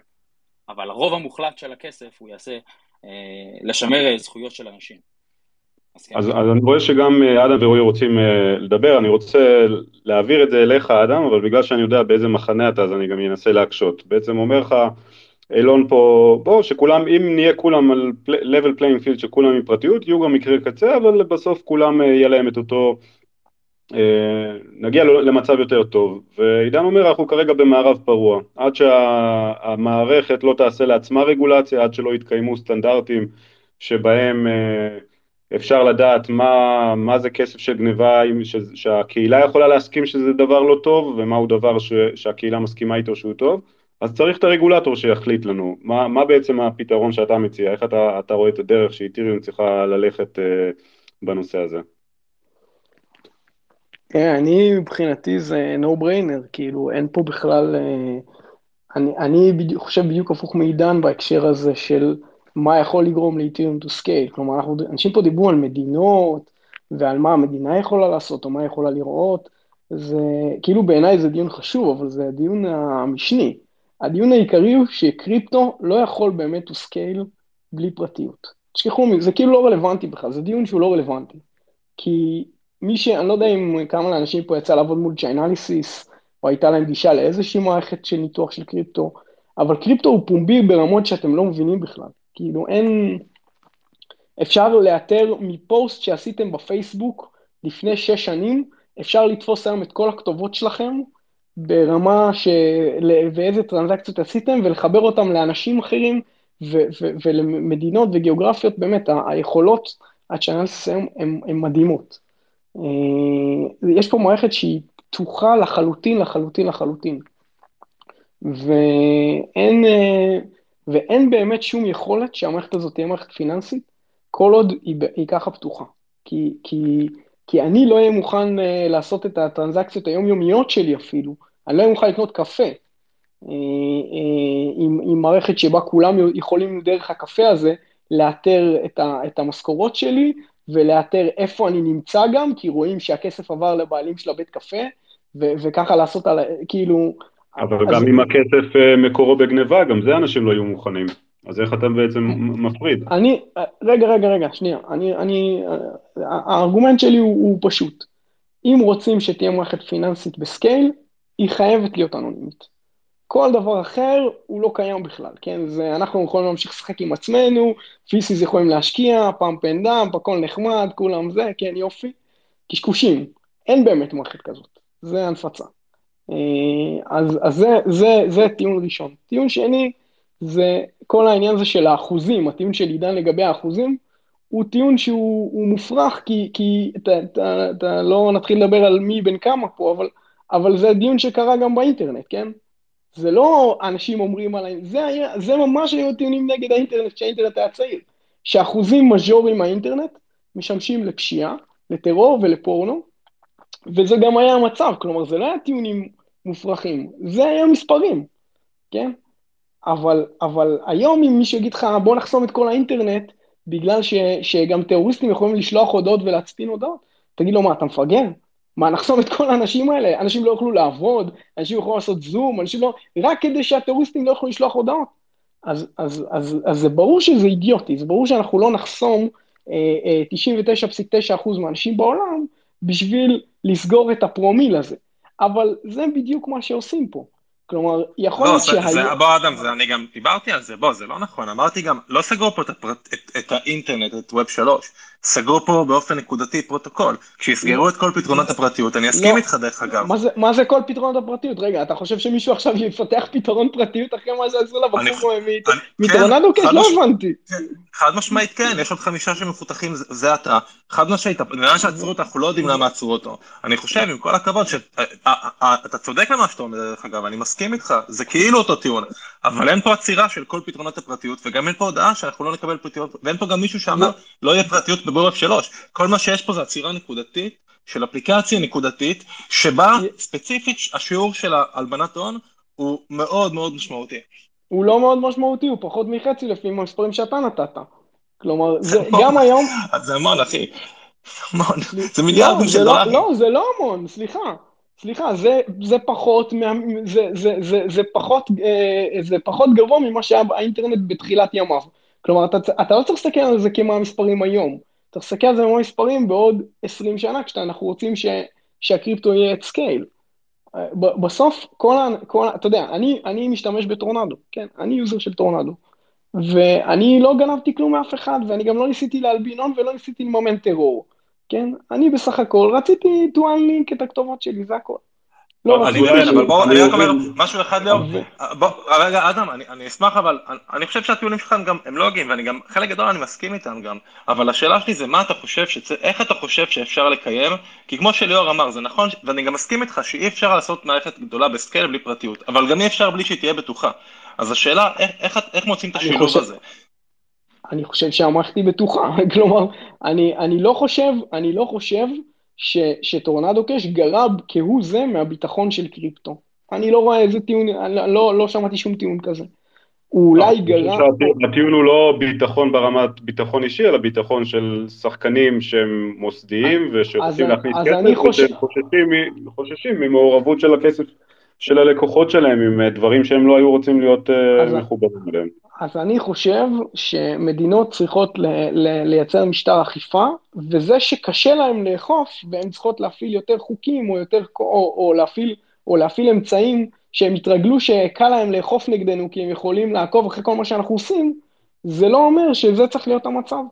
אבל הרוב המוחלט של הכסף הוא יעשה לשמר זכויות של אנשים. אז, כן. אז, אז אני רואה שגם אדם ורועי רוצים לדבר, אני רוצה להעביר את זה אליך אדם, אבל בגלל שאני יודע באיזה מחנה אתה אז אני גם אנסה להקשות. בעצם אומר לך, אילון פה, בוא, שכולם, אם נהיה כולם על level playing field שכולם עם פרטיות, יהיו גם מקרי קצה, אבל בסוף כולם יהיה להם את אותו אה, נגיע למצב יותר טוב. ועידן אומר, אנחנו כרגע במערב פרוע. עד שהמערכת לא תעשה לעצמה רגולציה, עד שלא יתקיימו סטנדרטים שבהם אה, אפשר לדעת מה, מה זה כסף של גניבה, שהקהילה יכולה להסכים שזה דבר לא טוב, ומהו דבר ש, שהקהילה מסכימה איתו שהוא טוב, אז צריך את הרגולטור שיחליט לנו. מה, מה בעצם הפתרון שאתה מציע? איך אתה, אתה רואה את הדרך שאיתיריום צריכה ללכת uh, בנושא הזה? כן, אני מבחינתי זה no brainer, כאילו אין פה בכלל, אה, אני, אני בדיוק, חושב בדיוק הפוך מעידן בהקשר הזה של מה יכול לגרום לאיתיריום to scale, כלומר אנחנו, אנשים פה דיברו על מדינות ועל מה המדינה יכולה לעשות או מה יכולה לראות, זה כאילו בעיניי זה דיון חשוב, אבל זה הדיון המשני. הדיון העיקרי הוא שקריפטו לא יכול באמת to scale בלי פרטיות. תשכחו מזה, זה כאילו לא רלוונטי בכלל, זה דיון שהוא לא רלוונטי. כי מי ש... אני לא יודע אם כמה לאנשים פה יצא לעבוד מול Chainalysis, או הייתה להם גישה לאיזושהי מערכת של ניתוח של קריפטו, אבל קריפטו הוא פומבי ברמות שאתם לא מבינים בכלל. כאילו אין... אפשר לאתר מפוסט שעשיתם בפייסבוק לפני שש שנים, אפשר לתפוס היום את כל הכתובות שלכם ברמה של ואיזה טרנזקציות עשיתם ולחבר אותם לאנשים אחרים ו- ו- ולמדינות וגיאוגרפיות, באמת היכולות הצ'אנלס היום הן מדהימות. אה, יש פה מערכת שהיא פתוחה לחלוטין, לחלוטין, לחלוטין. ואין, אה, ואין באמת שום יכולת שהמערכת הזאת תהיה מערכת פיננסית, כל עוד היא, היא ככה פתוחה. כי, כי, כי אני לא אהיה מוכן uh, לעשות את הטרנזקציות היומיומיות שלי אפילו, אני לא אהיה מוכן לקנות קפה עם, עם מערכת שבה כולם יכולים דרך הקפה הזה לאתר את, ה, את המשכורות שלי ולאתר איפה אני נמצא גם, כי רואים שהכסף עבר לבעלים של הבית קפה, ו- וככה לעשות על, כאילו... אבל אז... גם אם הכסף מקורו בגניבה, גם זה אנשים לא יהיו מוכנים. אז איך אתה בעצם מפריד? אני, רגע, רגע, רגע, שנייה. אני, אני, הארגומנט שלי הוא, הוא פשוט. אם רוצים שתהיה מערכת פיננסית ב scale, היא חייבת להיות אנונימית. כל דבר אחר הוא לא קיים בכלל, כן? זה, אנחנו יכולים להמשיך לשחק עם עצמנו, VCs יכולים להשקיע, pump and dump, הכל נחמד, כולם זה, כן, יופי. קשקושים, אין באמת מערכת כזאת, זה הנפצה. אה, אז, אז זה, זה, זה טיעון ראשון. טיעון שני, זה כל העניין הזה של האחוזים, הטיעון של עידן לגבי האחוזים, הוא טיעון שהוא מופרך, כי, כי אתה, אתה, אתה לא נתחיל לדבר על מי בין כמה פה, אבל, אבל זה דיון שקרה גם באינטרנט, כן? זה לא אנשים אומרים עליי, זה, היה, זה ממש היו טיעונים נגד האינטרנט כשהאינטרנט היה צעיר, שאחוזים מז'וריים מהאינטרנט משמשים לפשיעה, לטרור ולפורנו, וזה גם היה המצב, כלומר זה לא היה טיעונים מופרכים, זה היה מספרים, כן? אבל, אבל היום אם מישהו יגיד לך בוא נחסום את כל האינטרנט, בגלל ש, שגם טרוריסטים יכולים לשלוח הודעות ולהצפין הודעות, תגיד לו מה אתה מפגר? מה, נחסום את כל האנשים האלה? אנשים לא יוכלו לעבוד, אנשים יוכלו לעשות זום, אנשים לא... רק כדי שהטרוריסטים לא יוכלו לשלוח הודעות. אז, אז, אז, אז זה ברור שזה אידיוטי, זה ברור שאנחנו לא נחסום אה, אה, 99.9% מהאנשים בעולם בשביל לסגור את הפרומיל הזה. אבל זה בדיוק מה שעושים פה. כלומר, יכול לא, להיות לא, שהיום... בוא אדם, זה, אני גם דיברתי על זה, בוא, זה לא נכון, אמרתי גם, לא סגרו פה את, הפרט, את, את האינטרנט, את web שלוש, סגרו פה באופן נקודתי פרוטוקול. כשיסגרו את כל פתרונות הפרטיות, אני אסכים לא. איתך דרך אגב. מה זה, כל פתרונות הפרטיות? רגע, אתה חושב שמישהו עכשיו יפתח פתרון פרטיות אחרי מה שעשו לבחור מטורנדו? כן, לא הבנתי. כן, חד משמעית כן, יש עוד חמישה שמפותחים, זה אתה. חד משמעית, בגלל שעצרו אותו, אנחנו לא יודעים למה עצרו אותו. אני חושב, עם כל הכבוד, שאתה צודק במה שאתה אומר, דרך אגב, אני מסכים איתך, זה כאילו אותו טיעון, אבל אין פה עצירה של כל פתרונות הפרטיות, וגם אין פה הודעה שאנחנו לא נקבל פרטיות, ואין פה גם מישהו שאמר, לא יהיה פרטיות בבורף שלוש. כל מה שיש פה זה עצירה נקודתית של אפליקציה נקודתית, שבה ספציפית השיעור של הלבנת הון הוא מאוד מאוד משמעותי. הוא לא מאוד משמעותי, הוא פחות מחצי לפי המספרים שאתה נתת. כלומר, זה *laughs* גם היום... זה המון, אחי. המון. זה מיליארדים של לא- דולרים. לא, זה לא המון, סליחה. סליחה, זה, זה פחות, זה, זה, זה, זה, פחות, אה, זה פחות גבוה ממה שהיה באינטרנט בתחילת ימיו. כלומר, אתה, אתה לא צריך להסתכל על זה כמה המספרים היום. צריך להסתכל על זה כמו מספרים בעוד 20 שנה, כשאנחנו רוצים ש, שהקריפטו יהיה at scale. בסוף, כל ה... כל, אתה יודע, אני, אני משתמש בטורנדו, כן? אני user של טורנדו. ואני לא גנבתי כלום מאף אחד, ואני גם לא ניסיתי להלבין הון ולא ניסיתי לממן טרור. כן? אני בסך הכל רציתי to unlink את הכתובות שלי, זה הכל. לא, אני מבין, אבל בואו, אני רק אומר משהו אחד לאור. בוא, רגע, אדם, אני, אני אשמח, אבל אני, חושב שהטיעונים שלך הם גם, הם לוגיים, ואני גם, חלק גדול אני מסכים איתם גם, אבל השאלה שלי זה מה אתה חושב. איך אתה חושב שאפשר לקיים, כי כמו שליאור אמר, זה נכון, ואני גם מסכים איתך שאי אפשר לעשות מערכת גדולה בסקייל בלי פרטיות, אבל גם אי אפשר בלי שהיא תהיה בטוחה. אז השאלה, איך, מוצאים את השילוב הזה? אני חושב שהמערכת היא בטוחה, *laughs* כלומר, אני, אני לא חושב, אני לא חושב ש, שטורנדו קאש גרע כהוא זה מהביטחון של קריפטו. אני לא רואה איזה טיעון, לא, לא, לא שמעתי שום טיעון כזה. הוא אולי חושב גרע, שהטי- הטיעון הוא לא ביטחון ברמת ביטחון אישי, אלא ביטחון של שחקנים שהם מוסדיים ושרוצים להכניס כסף, אני חושב- ושהם חוששים מ- חוששים ממעורבות של הכסף של הלקוחות שלהם עם אה, דברים שהם לא היו רוצים להיות אה, אז- מחוברים אליהם. אז אני חושב שמדינות צריכות ל, ל, לייצר משטר אכיפה, וזה שקשה להם לאכוף, והן צריכות להפעיל יותר חוקים או, יותר, או, או, להפעיל, או להפעיל אמצעים שהם יתרגלו שקל להם לאכוף נגדנו כי הם יכולים לעקוב אחרי כל מה שאנחנו עושים, זה לא אומר שזה צריך להיות המצב.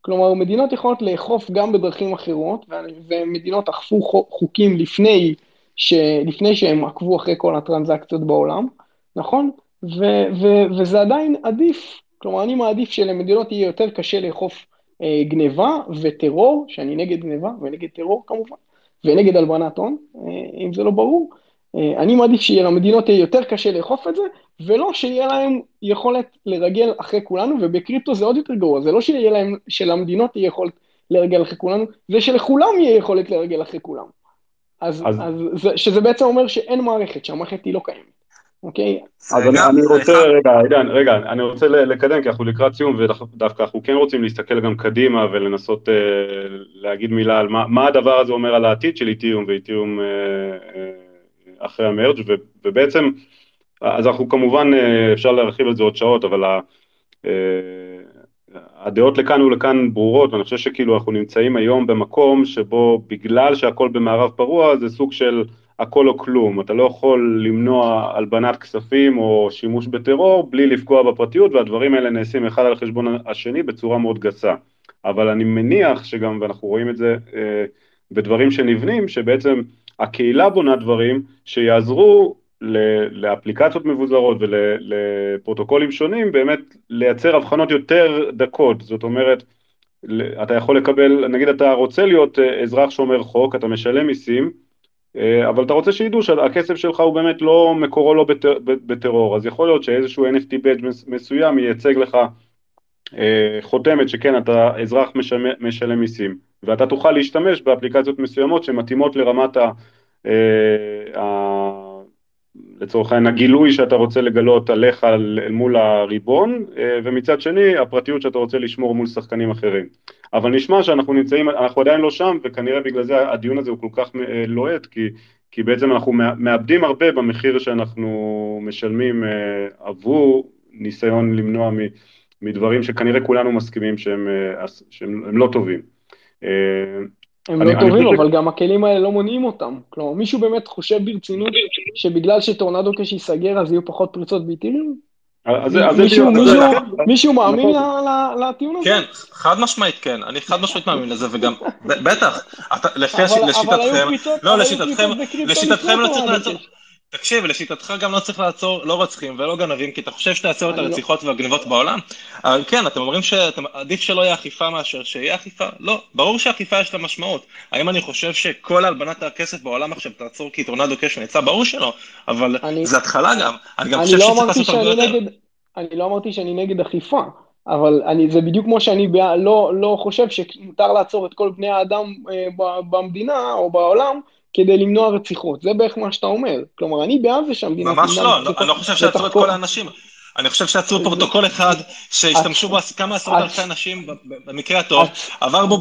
כלומר, מדינות יכולות לאכוף גם בדרכים אחרות, ומדינות אכפו חו- חוקים לפני, ש, לפני שהם עקבו אחרי כל הטרנזקציות בעולם, נכון? ו- ו- וזה עדיין עדיף, כלומר אני מעדיף שלמדינות יהיה יותר קשה לאכוף אה, גניבה וטרור, שאני נגד גניבה ונגד טרור כמובן, ונגד הלבנת הון, אה, אם זה לא ברור, אה, אני מעדיף שיהיה למדינות יהיה יותר קשה לאכוף את זה, ולא שיהיה להם יכולת לרגל אחרי כולנו, ובקריפטו זה עוד יותר גרוע, זה לא שיהיה להם, שלמדינות תהיה יכולת לרגל אחרי כולנו, זה שלכולם יהיה יכולת לרגל אחרי כולם. אז, אז- אז זה, שזה בעצם אומר שאין מערכת, שהמערכת היא לא קיימת, אוקיי? אז אני, אני רוצה, אחד- רגע, עידן, רגע, אני רוצה ל- לקדם, כי אנחנו לקראת סיום, ודווקא אנחנו כן רוצים להסתכל גם קדימה ולנסות אה, להגיד מילה על מה, מה הדבר הזה אומר על העתיד של איתיום ואיתיום אה, אה, אחרי המרג', ו- ובעצם, אז אנחנו כמובן, אה, אפשר להרחיב על זה עוד שעות, אבל ה, אה, הדעות לכאן ולכאן ברורות, ואני חושב שכאילו אנחנו נמצאים היום במקום שבו בגלל שהכל במערב פרוע, זה סוג של הכל או כלום, אתה לא יכול למנוע הלבנת כספים או שימוש בטרור בלי לפגוע בפרטיות והדברים האלה נעשים אחד על חשבון השני בצורה מאוד גסה. אבל אני מניח שגם, ואנחנו רואים את זה אה, בדברים שנבנים, שבעצם הקהילה בונה דברים שיעזרו לאפליקציות מבוזרות ולפרוטוקולים שונים באמת לייצר הבחנות יותר דקות, זאת אומרת אתה יכול לקבל, נגיד אתה רוצה להיות אה, אזרח שומר חוק, אתה משלם מיסים, אה, אבל אתה רוצה שידעו שהכסף שלך הוא באמת לא, מקורו לא בטר, בטרור, אז יכול להיות שאיזשהו NFT badge מס- מסוים ייצג לך אה, חותמת שכן אתה אזרח משלם, משלם מיסים, ואתה תוכל להשתמש באפליקציות מסוימות שמתאימות לרמת ה... לצורך העניין הגילוי שאתה רוצה לגלות עליך אל מול הריבון, אה, ומצד שני הפרטיות שאתה רוצה לשמור מול שחקנים אחרים. אבל נשמע שאנחנו נמצאים, אנחנו עדיין לא שם, וכנראה בגלל זה הדיון הזה הוא כל כך אה, לוהט, כי, כי בעצם אנחנו מא- מאבדים הרבה במחיר שאנחנו משלמים אה, עבור ניסיון למנוע מ, מדברים שכנראה כולנו מסכימים שהם, שהם הם לא טובים. הם אני- לא טובים, אבל גם הכלים האלה לא מונעים אותם. כלומר, מישהו באמת חושב ברצינות שבגלל שטורנדו קאש ייסגר אז יהיו פחות פריצות זה מישהו- מאמין נכון. לטיעון הזה? כן, חד משמעית כן, אני חד משמעית מאמין לזה, וגם, בטח, אבל לשיטתכם, לא, לשיטתכם, לשיטתכם לא צריך לעצור. תקשיב, לשיטתך גם לא צריך לעצור לא רוצחים ולא גנבים, כי אתה חושב שתעצור את לא- הרציחות והגנבות בעולם? אבל כן, אתם אומרים שעדיף שלא יהיה אכיפה מאשר שיהיה אכיפה? לא, ברור שאכיפה יש לה משמעות. האם אני חושב שכל הלבנת הכסף בעולם עכשיו תעצור כי טורנדו קאש נעצר? ברור שלא, אבל אני- זה התחלה גם. אני גם אני חושב לא שצריך לעשות הרבה יותר. נגד, אני לא אמרתי שאני נגד אכיפה, אבל אני, זה בדיוק כמו שאני לא, לא חושב שמותר לעצור את כל בני האדם אה, במדינה או בעולם כדי למנוע רציחות, זה בערך מה שאתה אומר. כלומר, אני בעד זה שהמדינה ממש לא, לא, אני לא חושב שעצרו את כל האנשים. אני חושב שעצרו פרוטוקול אחד, שהשתמשו בו כמה עשרות אלפי אנשים, במקרה הטוב, עבר בו,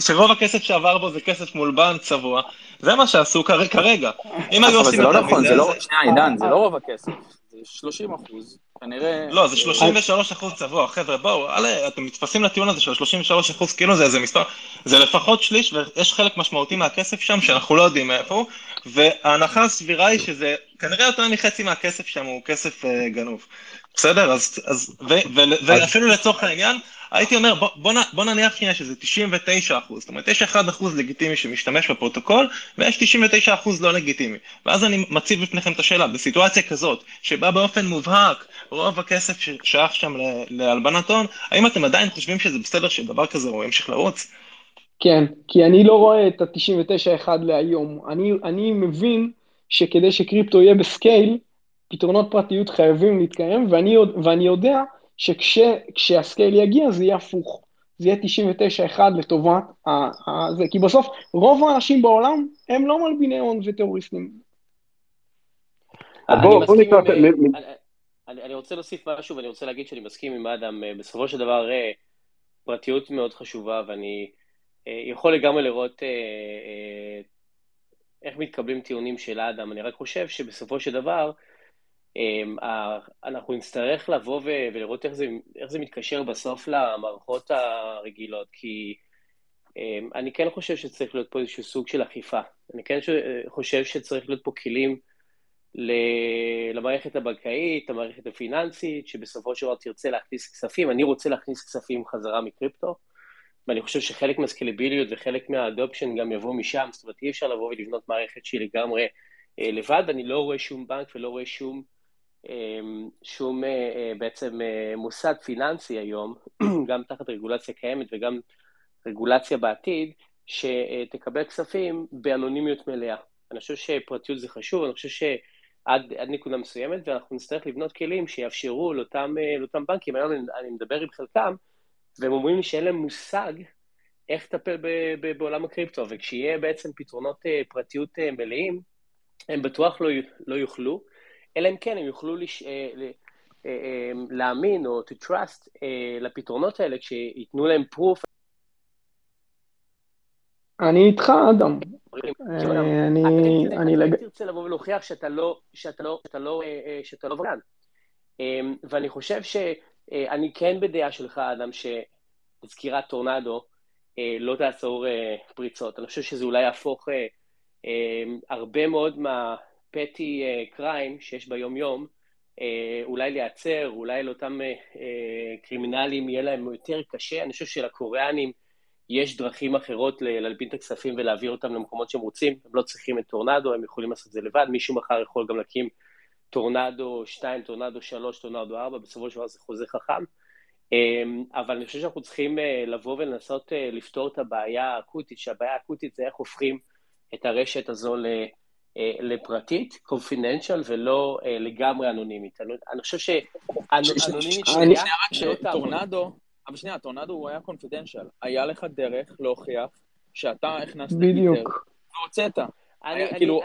שרוב הכסף שעבר בו זה כסף מולבן, צבוע, זה מה שעשו כר- כרגע. אם היו אבל עושים זה לא נכון, זה לא, שנייה עידן, זה לא רוב הכסף, זה 30 אחוז, כנראה... לא, זה 33 אחוז צבוע, חבר'ה, בואו, אתם נתפסים לטיעון הזה של 33 אחוז, כאילו זה איזה מספר, זה לפחות שליש, ויש חלק משמעותי מהכסף שם שאנחנו לא יודעים מאיפה הוא, וההנחה הסבירה היא שזה כנראה יותר מחצי מהכסף שם הוא כסף uh, גנוב. בסדר? אז, אז ו, ו, ואפילו לצורך העניין, הייתי אומר, בוא, בוא, בוא נניח שנייה שזה 99 אחוז, זאת אומרת, יש 1 אחוז לגיטימי שמשתמש בפרוטוקול, ויש 99 אחוז לא לגיטימי. ואז אני מציב בפניכם את השאלה, בסיטואציה כזאת, שבה באופן מובהק רוב הכסף ששייך שם להלבנת הון, האם אתם עדיין חושבים שזה בסדר שדבר כזה הוא ימשיך לרוץ? כן, כי אני לא רואה את ה-99-1 להיום. אני, אני מבין שכדי שקריפטו יהיה בסקייל, פתרונות פרטיות חייבים להתקיים, ואני, ואני יודע שכשהסקייל יגיע זה יהיה הפוך. זה יהיה 99-1 לטובת זה, כי בסוף רוב האנשים בעולם הם לא מלביני הון וטרוריסטים. אני רוצה להוסיף משהו ואני רוצה להגיד שאני מסכים עם אדם, בסופו של דבר אה, פרטיות מאוד חשובה ואני אה, יכול לגמרי לראות אה, איך מתקבלים טיעונים של אדם, אני רק חושב שבסופו של דבר אנחנו נצטרך לבוא ולראות איך זה, איך זה מתקשר בסוף למערכות הרגילות, כי אמ, אני כן חושב שצריך להיות פה איזשהו סוג של אכיפה. אני כן חושב שצריך להיות פה כלים למערכת הבנקאית, למערכת הפיננסית, שבסופו של דבר תרצה להכניס כספים. אני רוצה להכניס כספים חזרה מקריפטו, ואני חושב שחלק מהסקלביליות וחלק מהאדופשן גם יבוא משם, זאת אומרת אי אפשר לבוא ולבנות מערכת שהיא לגמרי אה, לבד, אני לא רואה שום בנק ולא רואה שום אמ, שום אה, אה, בעצם אה, מוסד פיננסי היום, *clears throat* גם תחת רגולציה קיימת וגם רגולציה בעתיד, שתקבל כספים באנונימיות מלאה. אני חושב שפרטיות זה חשוב, אני חושב שעד נקודה מסוימת, ואנחנו נצטרך לבנות כלים שיאפשרו לאותם, לאותם בנקים, היום אני מדבר עם חלקם, והם אומרים לי שאין להם מושג איך לטפל בעולם הקריפטו, וכשיהיה בעצם פתרונות פרטיות מלאים, הם בטוח לא, לא יוכלו. אלא אם כן הם יוכלו לש... אה, אה, אה, להאמין או to trust לפתרונות האלה כשייתנו להם proof. אני איתך, אדם. אני... אני לג... תרצה לבוא ולהוכיח שאתה לא, שאתה לא, שאתה לא, שאתה לא ורגן. ואני חושב שאני כן בדעה שלך, אדם, שסקירת טורנדו לא תעצור פריצות. אני חושב שזה אולי יהפוך הרבה מאוד מה... פטי קריים uh, שיש ביום-יום, uh, אולי להיעצר, אולי לאותם אה, קרימינלים יהיה להם יותר קשה. אני חושב שלקוריאנים יש דרכים אחרות להלבין את הכספים ולהעביר אותם למקומות שהם רוצים. הם לא צריכים את טורנדו, הם יכולים לעשות את זה לבד. מישהו מחר יכול גם להקים טורנדו 2, טורנדו 3, טורנדו 4, בסופו של דבר זה חוזה חכם. אבל אני חושב שאנחנו צריכים לבוא ולנסות לפתור את הבעיה האקוטית, שהבעיה האקוטית זה איך הופכים את הרשת הזו. אה, לפרטית, קונפיננציאל, ולא אה, לגמרי אנונימית. אני חושב שאנונימית שנייה, שטורנדו, אבל שנייה, טורנדו הוא היה קונפידנציאל. היה לך דרך להוכיח שאתה הכנסת בדיוק. והוצאת. אני כאילו,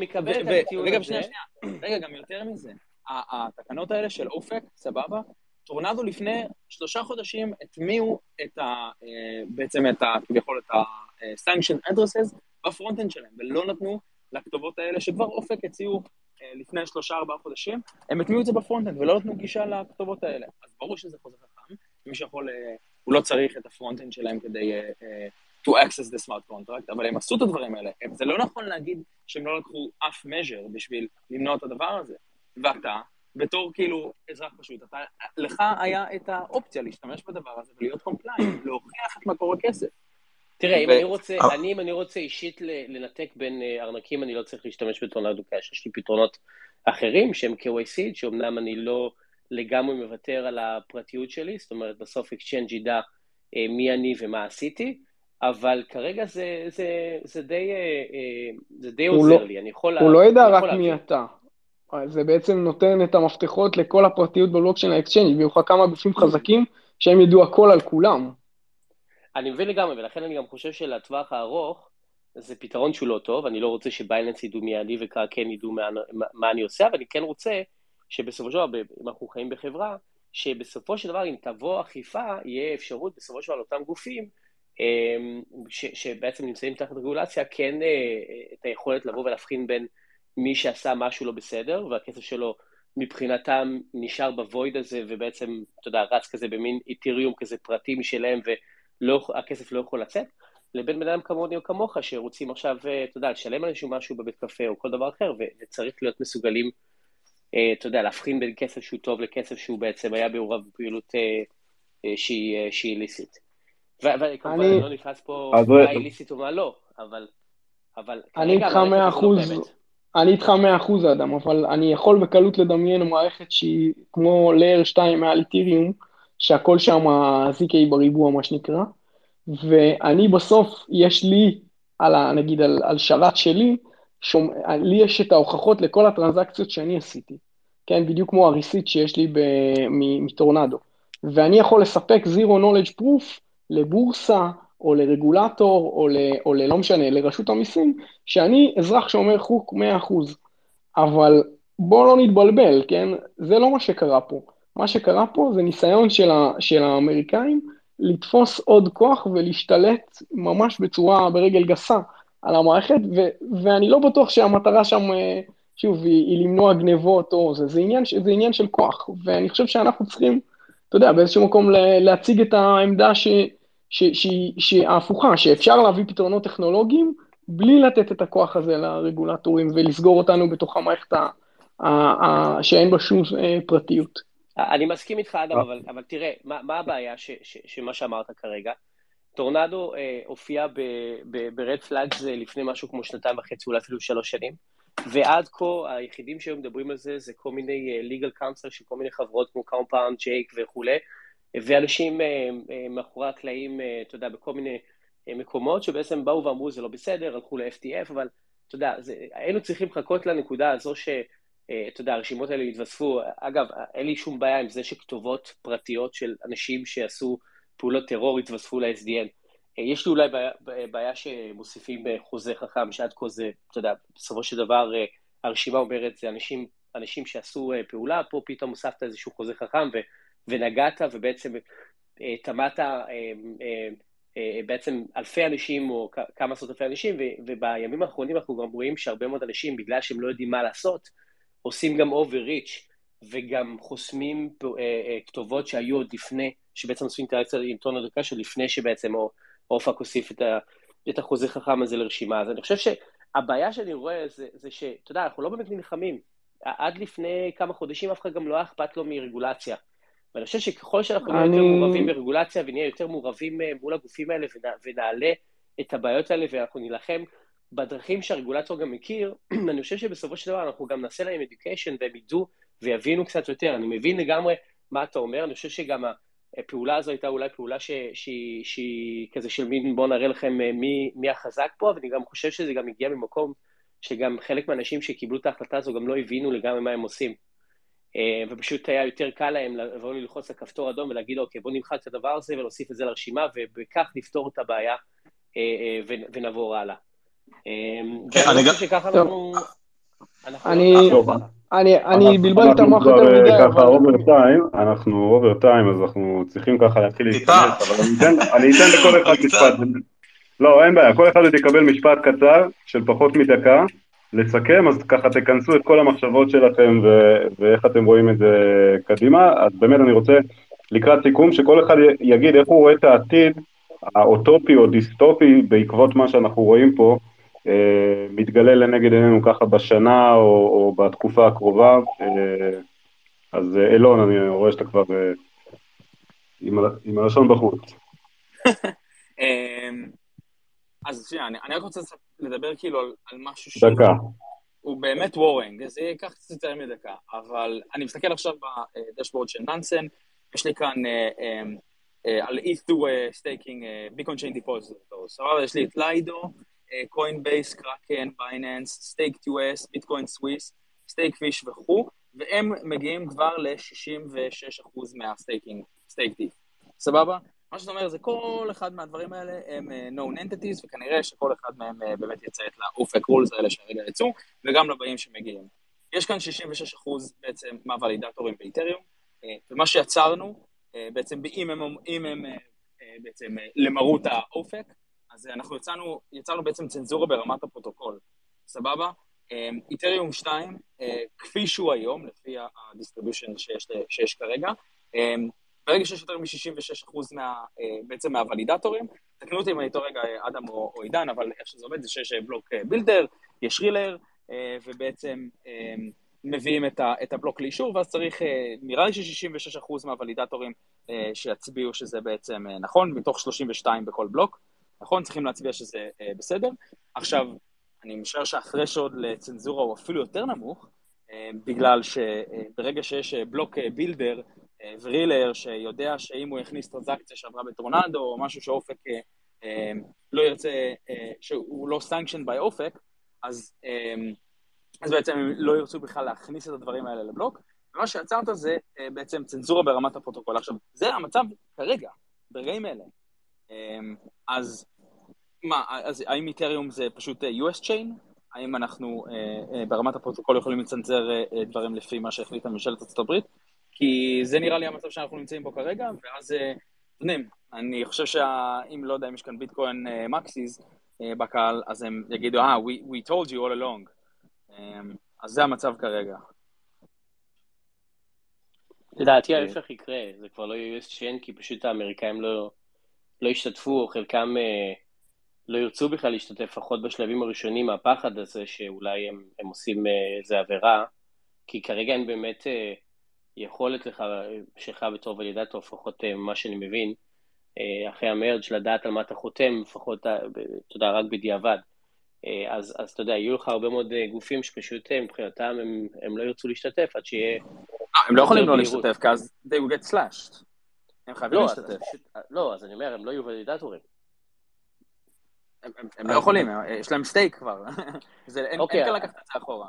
מקבל את הטיעון הזה. רגע, שנייה, שנייה. רגע, גם יותר מזה. התקנות האלה של אופק, סבבה? טורנדו לפני שלושה חודשים הטמיעו את ה... אה, בעצם את ה... כביכול את ה-sanction addresses ב front-end שלהם, ולא נתנו לכתובות האלה, שכבר OFAC הציעו אה, לפני שלושה ארבעה חודשים, הם הטמיעו את זה ב front-end ולא נתנו גישה לכתובות האלה. אז ברור שזה חוזה חכם, מי שיכול, אה, הוא לא צריך את ה front-end שלהם כדי uh, to access the smart contract, אבל הם עשו את הדברים האלה. זה לא נכון להגיד שהם לא לקחו אף measure בשביל למנוע את הדבר הזה. ואתה, בתור כאילו אזרח פשוט, אתה, לך היה את האופציה להשתמש בדבר הזה ולהיות compliant, להוכיח את מקור הכסף. תראה, אם אני רוצה, אני, אם אני רוצה אישית לנתק בין אה, ארנקים, אני לא צריך להשתמש ב Tornado Cash, יש לי פתרונות אחרים שהם KYC, שאומנם אני לא לגמרי מוותר על הפרטיות שלי, זאת אומרת, בסוף exchange ידע אה, מי אני ומה עשיתי, אבל כרגע זה, זה, זה די, אה, זה די עוזר לא, לי, אני יכול... הוא לא ידע רק מי אתה. זה בעצם נותן את המפתחות לכל הפרטיות בבלוקצ'יין ה exchange, ויהיו לך כמה גופים חזקים שהם ידעו הכל על כולם. אני מבין לגמרי, ולכן אני גם חושב שלטווח הארוך זה פתרון שהוא לא טוב, אני לא רוצה שביילנס ידעו מי אני וקרקן ידעו מה, מה, אני עושה, אבל אני כן רוצה שבסופו של דבר, אם אנחנו חיים בחברה, שבסופו של דבר אם תבוא אכיפה, יהיה אפשרות בסופו של דבר לאותם גופים אמ, ש, שבעצם נמצאים תחת רגולציה, כן אה, את היכולת לבוא ולהבחין בין מי שעשה משהו לא בסדר, והכסף שלו מבחינתם נשאר בוויד הזה, ובעצם, אתה יודע, רץ כזה במין איתיריום כזה פרטי משלהם, לא, הכסף לא יכול לצאת, לבין בן אדם כמוני או כמוך, שרוצים עכשיו, אתה יודע, לשלם על איזשהו משהו בבית קפה או כל דבר אחר, וצריך להיות מסוגלים, אתה יודע, להבחין בין כסף שהוא טוב לכסף שהוא בעצם היה מעורב בפעילות שהיא ליסית. וכמובן, אני לא נכנס פה מה איליסית ומה לא, אבל... אבל אני איתך מאה אחוז, אני איתך מאה אחוז אדם, אבל אני יכול בקלות לדמיין מערכת שהיא כמו לייר 2 מעל איתיריום, שהכל שם ZK בריבוע מה שנקרא, ואני בסוף, יש לי, על ה, נגיד על, על שרת שלי, שומע, לי יש את ההוכחות לכל הטרנזקציות שאני עשיתי, כן, בדיוק כמו הריסית שיש לי מטורנדו, ואני יכול לספק zero knowledge proof לבורסה, או לרגולטור, או, ל, או ל, לא משנה, לרשות המיסים, שאני אזרח שאומר חוק 100%. אבל בואו לא נתבלבל, כן? זה לא מה שקרה פה. מה שקרה פה זה ניסיון של, ה, של האמריקאים לתפוס עוד כוח ולהשתלט ממש בצורה, ברגל גסה, על המערכת, ו, ואני לא בטוח שהמטרה שם, אה, שוב, היא, היא למנוע גנבות או זה, זה עניין, זה עניין של כוח, ואני חושב שאנחנו צריכים, אתה יודע, באיזשהו מקום להציג את העמדה ש... שהיא ההפוכה, שאפשר להביא פתרונות טכנולוגיים בלי לתת את הכוח הזה לרגולטורים ולסגור אותנו בתוך המערכת שאין בה שום אה, פרטיות. אני מסכים איתך, אדם, אבל, אבל תראה, מה, מה הבעיה ש, ש, שמה שאמרת כרגע? טורנדו אה, הופיע ב red flags לפני משהו כמו שנתיים וחצי, אולי אפילו שלוש שנים, ועד כה היחידים שהיו מדברים על זה זה כל מיני uh, legal counsel של כל מיני חברות כמו Compound, ג'ייק וכולי, ואנשים אה, אה, מאחורי הקלעים, אה, אתה יודע, בכל מיני מקומות שבעצם באו ואמרו זה לא בסדר, הלכו ל-FTF, אבל אתה יודע, זה, היינו צריכים לחכות לנקודה הזו ש... אתה יודע, הרשימות האלה יתווספו. אגב, אין לי שום בעיה עם זה שכתובות פרטיות של אנשים שעשו פעולות טרור יתווספו ל-SDN. יש לי אולי בעיה, בעיה שמוסיפים חוזה חכם, שעד כה זה, אתה יודע, בסופו של דבר הרשימה אומרת, זה אנשים, אנשים שעשו פעולה, פה פתאום הוספת איזשהו חוזה חכם, ו... ונגעת ובעצם אה, טמעת אה, אה, בעצם אלפי אנשים או כמה עשרות אלפי אנשים, ובימים האחרונים אנחנו גם רואים שהרבה מאוד אנשים, בגלל שהם לא יודעים מה לעשות, עושים גם overreach וגם חוסמים כתובות שהיו עוד לפני, שבעצם עושים אינטראקציה עם טון הדקה שלפני שבעצם אופק הוסיף את, ה, את החוזה חכם הזה לרשימה. אז אני חושב שהבעיה שאני רואה זה, זה שאתה יודע, אנחנו לא באמת נלחמים. עד לפני כמה חודשים אף אחד גם לא היה אכפת לו מרגולציה. ואני חושב שככל שאנחנו נהיה אני... יותר מעורבים ברגולציה ונהיה יותר מעורבים אה, מול הגופים האלה ונעלה את הבעיות האלה ואנחנו נילחם בדרכים שהרגולטור גם מכיר, *clears throat* אני חושב שבסופו של דבר אנחנו גם נעשה להם education והם ידעו ויבינו קצת יותר. אני מבין לגמרי מה אתה אומר, אני חושב שגם הפעולה הזו הייתה אולי פעולה שהיא כזה של מין בוא נראה לכם אה, מי, מי החזק פה, אבל אני גם חושב שזה גם הגיע ממקום שגם חלק מהאנשים שקיבלו את ההחלטה הזו גם לא הבינו לגמרי מה הם עושים. אה, ופשוט היה יותר קל להם לבוא ללחוץ על כפתור אדום ולהגיד, אוקיי, בואו נמחק את הדבר הזה ולהוסיף את זה לרשימה, ובכך נפתור את הבעיה אה, ונעבור הלאה. כן, ואני חושב שככה אנחנו... אני בלבל את המוח יותר מדי, אבל... ככה overtime, אנחנו overtime, אז אנחנו צריכים ככה להתחיל להתכנס, אבל אני אתן לכל אחד משפט. לא, אין בעיה, כל אחד יקבל משפט קצר של פחות מדקה. לסכם, אז ככה תכנסו את כל המחשבות שלכם ו- ואיך אתם רואים את זה קדימה. אז באמת אני רוצה לקראת סיכום, שכל אחד יגיד איך הוא רואה את העתיד האוטופי או דיסטופי בעקבות מה שאנחנו רואים פה, אה, מתגלה לנגד עינינו ככה בשנה או, או בתקופה הקרובה. אה, אז אה, אילון, אני רואה שאתה כבר אה, עם, עם הלשון בחוץ. *laughs* אמ, אז שנייה, אני, אני רק רוצה לדבר כאילו על, על משהו שהוא... דקה. הוא באמת worrying, זה ייקח קצת יותר מדקה, אבל אני מסתכל עכשיו ב dashboard של Nansen, יש לי כאן uh, על ETH2 staking, Beacon Chain depositor, סבבה? יש לי את Lido, Coinbase, Kraken, Binance, Staked.us, Bitcoin Suisse, Stakefish וכו', והם מגיעים כבר ל-66% מה staking, staked ETH, סבבה? מה שאתה אומר זה כל אחד מהדברים האלה הם uh, known entities, וכנראה שכל אחד מהם uh, באמת יציית ל OFAC rules האלה שהרגע יצאו, וגם לבאים שמגיעים. יש כאן 66% בעצם מהוולידטורים ב Ethereum, uh, ומה שיצרנו, בעצם אם הם, אם הם בעצם למרות ה OFAC, אז uh, אנחנו יצרנו, יצרנו בעצם צנזורה ברמת הפרוטוקול, סבבה? Ethereum uh, 2, uh, כפי שהוא היום, לפי ה distribution שיש, שיש כרגע, ברגע שיש יותר מ-66% מה, בעצם מהוולידטורים, תקנו אותי אם אני טועה רגע, אדם או, או עידן, אבל איך שזה עובד זה שיש block builder, יש relayer, ובעצם מביאים את, ה, את הבלוק לאישור, ואז צריך, נראה לי ש-66% מהוולידטורים שיצביעו שזה בעצם נכון, מתוך 32 בכל בלוק, נכון? צריכים להצביע שזה בסדר. עכשיו, אני משער שה threshold לצנזורה הוא אפילו יותר נמוך, בגלל שברגע שיש block builder ו relayer שיודע שאם הוא יכניס טרנזקציה שעברה בטורנדו או משהו ש OFAC לא ירצה, שהוא לא sanctioned by OFAC, אז, אז בעצם הם לא ירצו בכלל להכניס את הדברים האלה לבלוק, ומה שיצרת זה בעצם צנזורה ברמת הפרוטוקול. עכשיו, זה המצב כרגע, ברגעים אלה. אז מה, אז האם איתריום זה פשוט US chain? האם אנחנו אה, אה, ברמת הפרוטוקול יכולים לצנזר אה, דברים לפי מה שהחליטה ממשלת הברית? כי זה נראה לי המצב שאנחנו נמצאים בו כרגע, ואז, יודעים, אני חושב שאם, לא יודע אם יש כאן ביטקוין מקסיס בקהל, אז הם יגידו, אה, we, we told you all along. אז זה המצב כרגע. לדעתי ההפך יקרה, זה כבר לא יהיה US chain, כי פשוט האמריקאים לא, לא השתתפו, חלקם... לא ירצו בכלל להשתתף, לפחות בשלבים הראשונים, מהפחד הזה שאולי הם, הם עושים אה, איזה עבירה, כי כרגע אין באמת אה, יכולת לך, שלך בתור ולידטור, לפחות אה, ממה שאני מבין, אחרי המרג' לדעת על מה אתה חותם, לפחות, אתה יודע, רק בדיעבד. אז, אז אתה יודע, יהיו לך הרבה מאוד גופים שפשוט מבחינתם הם, הם לא ירצו להשתתף עד שיהיה... הם לא יכולים לא להשתתף, כי אז they will get slashed. הם חייבים לא, להשתתף. אז, לא, אז אני אומר, הם לא יהיו ולידטורים. הם, הם לא יכולים, יש להם stake כבר. *laughs* זה, אין, אוקיי, כאן לקחת את זה אחורה.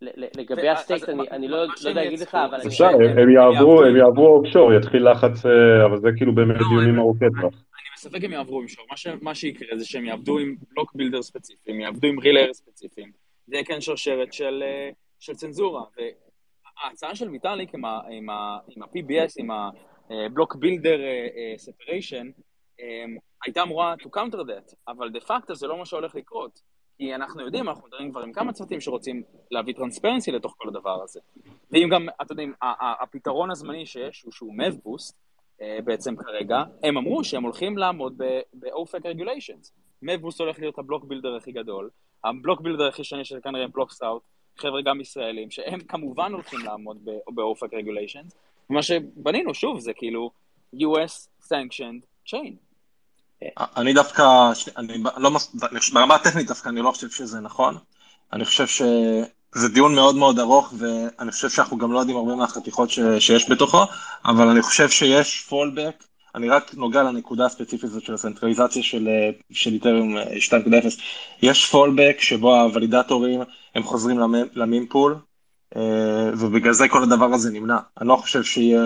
לגבי ה stake, אני, אני לא, לא יודע להגיד לך, אבל... אני... אפשר, הם יעברו, הם יעברו offshore, יתחיל לחץ, אה, אבל זה כאילו באמת לא, דיונים ארוכי טווח. אני בספק אם יעברו offshore, מה, ש, מה שיקרה זה שהם יעבדו עם block builder ספציפיים, יעבדו עם relayer ספציפיים, זה כן שרשרת של, אה, של צנזורה, וההצעה של ויטאליק עם ה-PBS, עם ה block builder separation, הייתה אמורה to counter that, אבל דה פקטו זה לא מה שהולך לקרות. כי אנחנו יודעים, אנחנו מדברים כבר עם כמה צוותים שרוצים להביא transparency לתוך כל הדבר הזה. ואם גם, אתם יודעים, הפתרון הזמני שיש הוא שהוא MEV-Boost, בעצם כרגע, הם אמרו שהם הולכים לעמוד ב-OFAC regulations. MEV-Boost הולך להיות ה block builder הכי גדול, ה block builder הכי שני שזה כנראה bloXroute, חבר'ה גם ישראלים, שהם כמובן הולכים לעמוד ב-OFAC regulations. ומה שבנינו, שוב, זה כאילו US sanctioned chain. אני דווקא, אני לא, ברמה הטכנית דווקא אני לא חושב שזה נכון. אני חושב שזה דיון מאוד מאוד ארוך, ואני חושב שאנחנו גם לא יודעים הרבה מהחתיכות ש, שיש בתוכו, אבל אני חושב שיש פולבק, אני רק נוגע לנקודה הספציפית הזאת של הסנטרליזציה של, של איתריום 2.0. יש פולבק שבו הוולידטורים הם חוזרים למימפול, ובגלל זה כל הדבר הזה נמנע. אני לא חושב שיהיה...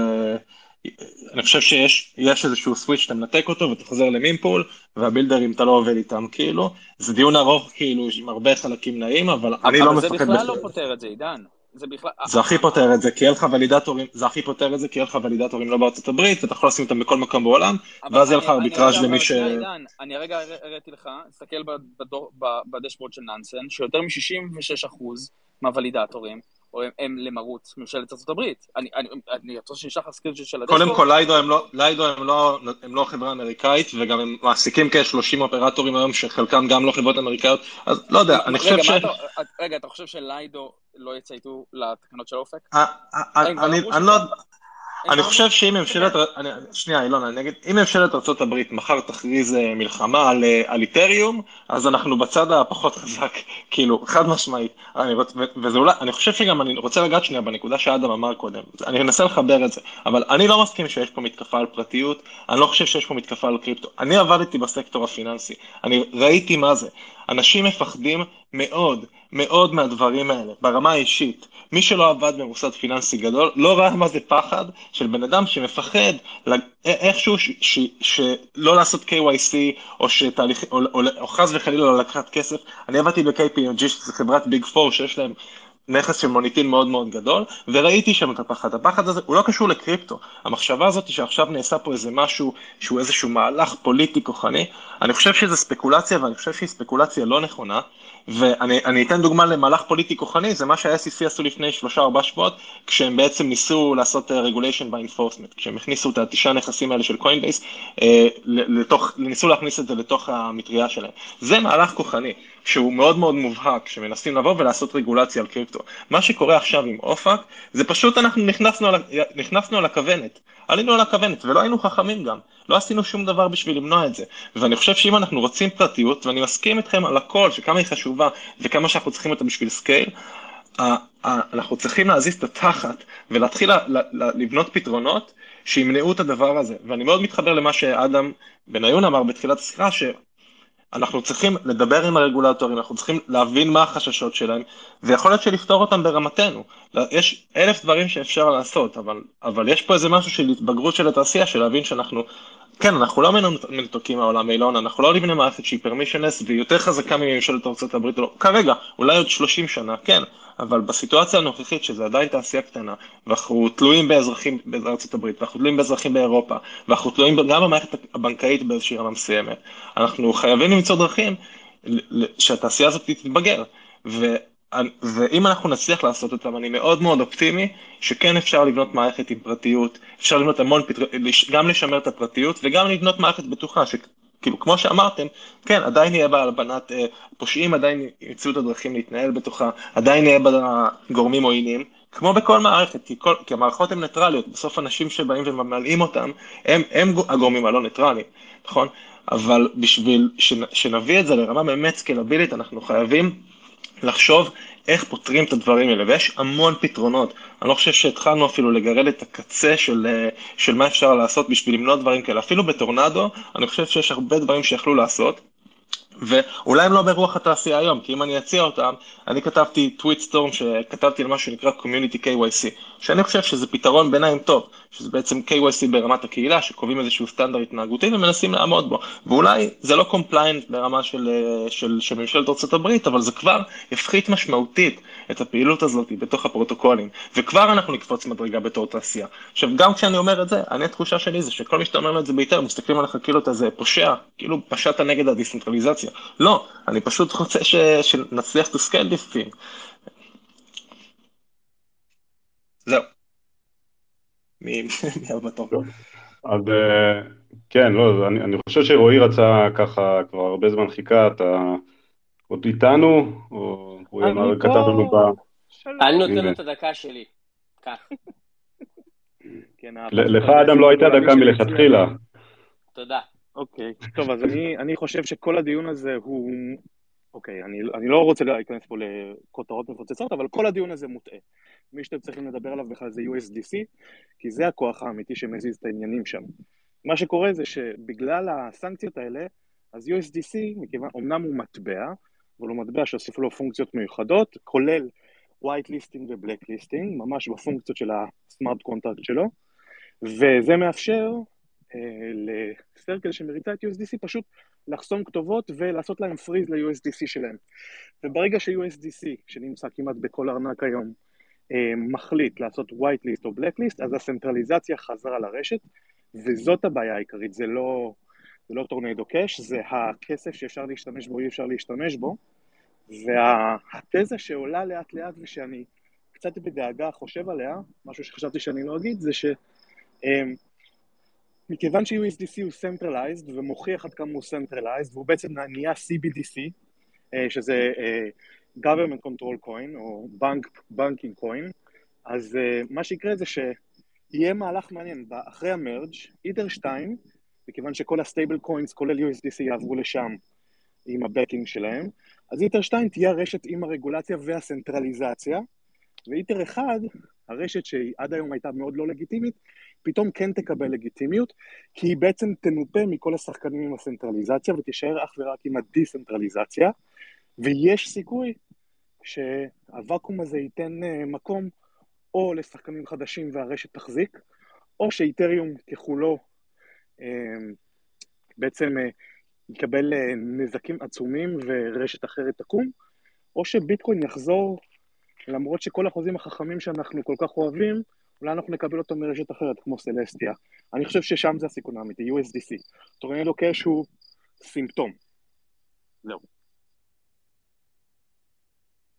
אני חושב שיש איזשהו סוויץ' שאתה מנתק אותו ואתה חוזר למימפול, והבילדרים אתה לא עובד איתם כאילו, זה דיון ארוך כאילו עם הרבה חלקים נעים, אבל אני לא מפחד... אבל זה בכלל לא פותר את זה, עידן. זה בכלל... זה הכי פותר את זה, כי אין לך ולידטורים, זה הכי פותר את זה, כי אין לך ולידטורים לא בארצות הברית, ואתה יכול לשים אותם בכל מקום בעולם, ואז יהיה לך ארביטראז' למי ש... אני הרגע הראיתי לך, תסתכל ב dashboard של Nansen, שיותר מ-66% מהוולידטורים או הם, הם למרות ממשלת ארצות הברית. אני, אני, אני רוצה שנשלח לך סקריפט של ה dashboard. קודם כל, ליידו הם לא, ליידו הם לא, הם לא חברה אמריקאית, וגם הם מעסיקים כ-30 אופרטורים היום, שחלקם גם לא חברות אמריקאיות, אז לא יודע, אני חושב ש... רגע, אתה חושב שליידו לא יצייתו לתקנות של אופק? אני לא... אני חושב שאם ממשלת, שנייה אילון, אני אגיד, אם ממשלת ארה"ב מחר תכריז אה, מלחמה על, אה, על איתריום, אז אנחנו בצד הפחות חזק, *laughs* כאילו, חד משמעית. אני, רוצ, וזה אולי, אני חושב שגם אני רוצה לגעת שנייה בנקודה שאדם אמר קודם, אני אנסה לחבר את זה, אבל אני לא מסכים שיש פה מתקפה על פרטיות, אני לא חושב שיש פה מתקפה על קריפטו. אני עבדתי בסקטור הפיננסי, אני ראיתי מה זה. אנשים מפחדים מאוד, מאוד מהדברים האלה, ברמה האישית. מי שלא עבד במוסד פיננסי גדול, לא ראה מה זה פחד של בן אדם שמפחד איכשהו שלא לעשות KYC, או, שתהליך, או, או, או חס וחלילה לא לקחת כסף. אני עבדתי ב-KPMG, שזו חברת ביג פור שיש להם נכס של מוניטין מאוד מאוד גדול, וראיתי שם את הפחד. הפחד הזה הוא לא קשור לקריפטו. המחשבה הזאת שעכשיו נעשה פה איזה משהו שהוא איזשהו מהלך פוליטי כוחני, אני חושב שזה ספקולציה ואני חושב שהיא ספקולציה לא נכונה, ואני אתן דוגמה למהלך פוליטי כוחני, זה מה שה-SEC עשו לפני שלושה ארבעה שבועות, כשהם בעצם ניסו לעשות אה, regulation by enforcement, כשהם הכניסו את התשעה נכסים האלה של קוינבייס, אה, לתוך, ניסו להכניס את זה לתוך המטריה שלהם. זה מהלך כוחני, שהוא מאוד מאוד מובהק, שמנסים לבוא ולעשות רגולציה על קריפטו. מה שקורה עכשיו עם אופק, זה פשוט אנחנו נכנסנו על, נכנסנו על הכוונת, עלינו על הכוונת, ולא היינו חכמים גם. לא עשינו שום דבר בשביל למנוע את זה. ואני חושב שאם אנחנו רוצים פרטיות, ואני מסכים איתכם על הכל, שכמה היא חשובה וכמה שאנחנו צריכים אותה בשביל scale, אנחנו צריכים להזיז את התחת ולהתחיל לבנות פתרונות שימנעו את הדבר הזה. ואני מאוד מתחבר למה שאדם בניון אמר בתחילת השיחה, אנחנו צריכים לדבר עם הרגולטורים, אנחנו צריכים להבין מה החששות שלהם, ויכול להיות שלפתור אותם ברמתנו. יש אלף דברים שאפשר לעשות, אבל, אבל יש פה איזה משהו של התבגרות של התעשייה, של להבין שאנחנו, כן, אנחנו לא מנותקים מהעולם אילון, אנחנו לא נבנה מערכת שהיא פרמישנס והיא יותר חזקה מממשלת ארצות הברית, לא, כרגע, אולי עוד 30 שנה, כן, אבל בסיטואציה הנוכחית, שזה עדיין תעשייה קטנה, ואנחנו תלויים באזרחים בארצות הברית, ואנחנו תלויים באזרחים באירופה, ואנחנו תלויים גם במערכת הבנקאית באיזושהי רמה מסוימת, אנחנו חייבים למצוא דרכים שהתעשייה הזאת תתבגר. ו... ואם אנחנו נצליח לעשות אותם, אני מאוד מאוד אופטימי שכן אפשר לבנות מערכת עם פרטיות, אפשר לבנות המון פתרונות, גם לשמר את הפרטיות וגם לבנות מערכת בטוחה, כאילו, כמו שאמרתם, כן, עדיין יהיה בה הלבנת אה, פושעים, עדיין ימצאו את הדרכים להתנהל בתוכה, עדיין יהיה בה גורמים עוינים, כמו בכל מערכת, כי, כל, כי המערכות הן ניטרליות, בסוף אנשים שבאים וממלאים אותם, הם, הם הגורמים הלא ניטרליים, נכון? אבל בשביל שנביא את זה לרמה באמת סקלבילית, אנחנו חייבים לחשוב איך פותרים את הדברים האלה, ויש המון פתרונות. אני לא חושב שהתחלנו אפילו לגרד את הקצה של, אה, של מה אפשר לעשות בשביל למנוע דברים כאלה. אפילו בטורנדו, אני חושב שיש הרבה דברים שיכלו לעשות. ואולי הם לא ברוח התעשייה היום, כי אם אני אציע אותם, אני כתבתי טוויט סטורם שכתבתי על משהו שנקרא Community KYC, שאני חושב שזה פתרון ביניים טוב, שזה בעצם KYC ברמת הקהילה, שקובעים איזשהו סטנדרט התנהגותי ומנסים לעמוד בו, ואולי זה לא compliant ברמה של, של, של ממשלת ארה"ב, אבל זה כבר יפחית משמעותית את הפעילות הזאת בתוך הפרוטוקולים, וכבר אנחנו נקפוץ מדרגה בתור תעשייה. עכשיו, גם כשאני אומר את זה, אני התחושה שלי זה שכל מי שאתה אומר לו את זה ביתר, מסתכלים עליך כאילו אתה זה פושע, כאילו פשעת נגד ה decentralization. לא, אני פשוט רוצה ש... שנצליח to scale this thing. זהו. מי בתור? אז אה, כן, לא, אני, אני חושב שרועי רצה ככה, כבר הרבה זמן חיכה, אתה עוד איתנו, או רועי אמר, כתב לנו ב... אני נותן את הדקה שלי. כן, לך, אדם, לא הייתה דקה מלכתחילה. תודה. אוקיי, טוב, אז אני, אני חושב שכל הדיון הזה הוא... אוקיי, אני, אני לא רוצה להיכנס פה לכותרות מפוצצות, אבל כל הדיון הזה מוטעה. מי שאתם צריכים לדבר עליו בכלל זה USDC, כי זה הכוח האמיתי שמזיז את העניינים שם. מה שקורה זה שבגלל הסנקציות האלה, אז USDC, מכיוון, אמנם הוא מטבע, אבל הוא מטבע שהוסיפו לו פונקציות מיוחדות, כולל white listing ו-black listing, ממש בפונקציות של ה smart contract שלו, וזה מאפשר אה, לסרקל שמריצה את USDC פשוט לחסום כתובות ולעשות להם freeze ל-USDC שלהם. וברגע ש-USDC, שנמצא כמעט בכל ארנק היום, אה, מחליט לעשות white list או black list, אז הסנטרליזציה חזרה לרשת, וזאת הבעיה העיקרית, זה לא, זה לא טורנדו קאש, זה הכסף שאפשר להשתמש בו, אי אפשר להשתמש בו, והתזה שעולה לאט לאט ושאני קצת בדאגה חושב עליה, משהו שחשבתי שאני לא אגיד, זה ש... אה, מכיוון ש-USDC הוא Centralized ומוכיח עד כמה הוא Centralized והוא בעצם נהיה CBDC אה, שזה אה, Government Control Coin או Banking Coin אז אה, מה שיקרה זה שיהיה מהלך מעניין. אחרי ה merge איתר 2 מכיוון שכל ה stable coins כולל USDC יעברו לשם עם ה backing שלהם אז איתר 2 תהיה הרשת עם הרגולציה וה centralization ואיתר 1 הרשת שעד היום הייתה מאוד לא לגיטימית, פתאום כן תקבל לגיטימיות, כי היא בעצם תנופה מכל השחקנים עם ה centralization ותישאר אך ורק עם ה decentralization, ויש סיכוי שהוואקום הזה ייתן אה, מקום או לשחקנים חדשים והרשת תחזיק, או שאיתריום ככולו אה, בעצם אה, יקבל נזקים עצומים ורשת אחרת תקום, או שביטקוין יחזור למרות שכל החוזים החכמים שאנחנו כל כך אוהבים, אולי אנחנו נקבל אותו מרשת אחרת, כמו סלסטיה. אני חושב ששם זה הסיכון האמיתי, USDC. טורנדו קאש הוא סימפטום. זהו.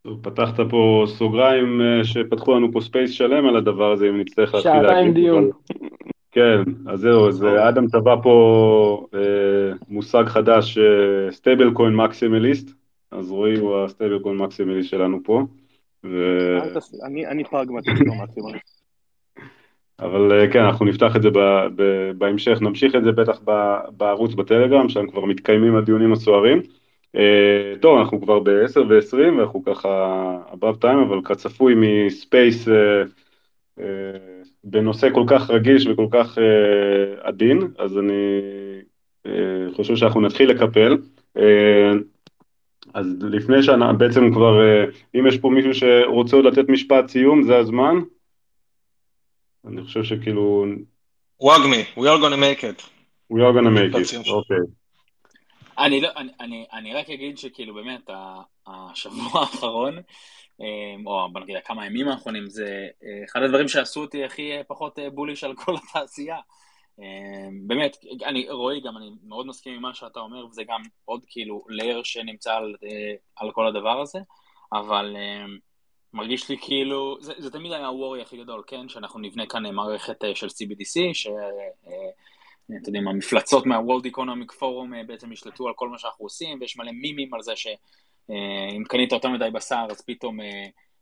טוב, פתחת פה סוגריים אה, שפתחו לנו פה space שלם על הדבר הזה, אם נצטרך להתחיל להגיד. שעתיים דיון. כן, אז זהו, אז אה, אדם טבע פה אה, מושג חדש, stable coin maximalist, אז רועי הוא ה stable coin maximalist שלנו פה. ו... אני אני פרגמטיסט לא *laughs* maximalist. אבל אה, כן, אנחנו נפתח את זה ב- ב- בהמשך, נמשיך את זה בטח ב- בערוץ בטלגרם, שם כבר מתקיימים הדיונים הסוערים. אה, טוב, אנחנו כבר ב-10 ו-20, ואנחנו ככה above time, אבל כצפוי מספייס אה, בנושא כל כך רגיש וכל כך עדין, אז אני חושב שאנחנו נתחיל לקפל. אז לפני שאנחנו, בעצם כבר, אם יש פה מישהו שרוצה עוד לתת משפט סיום, זה הזמן. אני חושב שכאילו, וואגמי, we are gonna make it. we are gonna make it. אוקיי. אני, לא, אני, אני, אני רק אגיד שכאילו באמת ה- השבוע *laughs* האחרון, אה, או בוא נגיד כמה ימים האחרונים, זה אה, אחד הדברים שעשו אותי הכי אה, פחות אה, בוליש על כל *laughs* התעשייה. אה, באמת, אני, רועי, גם אני מאוד מסכים עם מה שאתה אומר, וזה גם עוד כאילו לייר שנמצא על, אה, על כל הדבר הזה, אבל אה, מרגיש לי כאילו, זה, זה תמיד היה ה worry הכי גדול, כן? שאנחנו נבנה כאן אה, מערכת אה, של CBDC, ש... אה, אתם יודעים, המפלצות World Economic Forum אה, בעצם ישלטו על כל מה שאנחנו עושים, ויש מלא מימים על זה שאם קנית יותר מדי בשר, אז פתאום,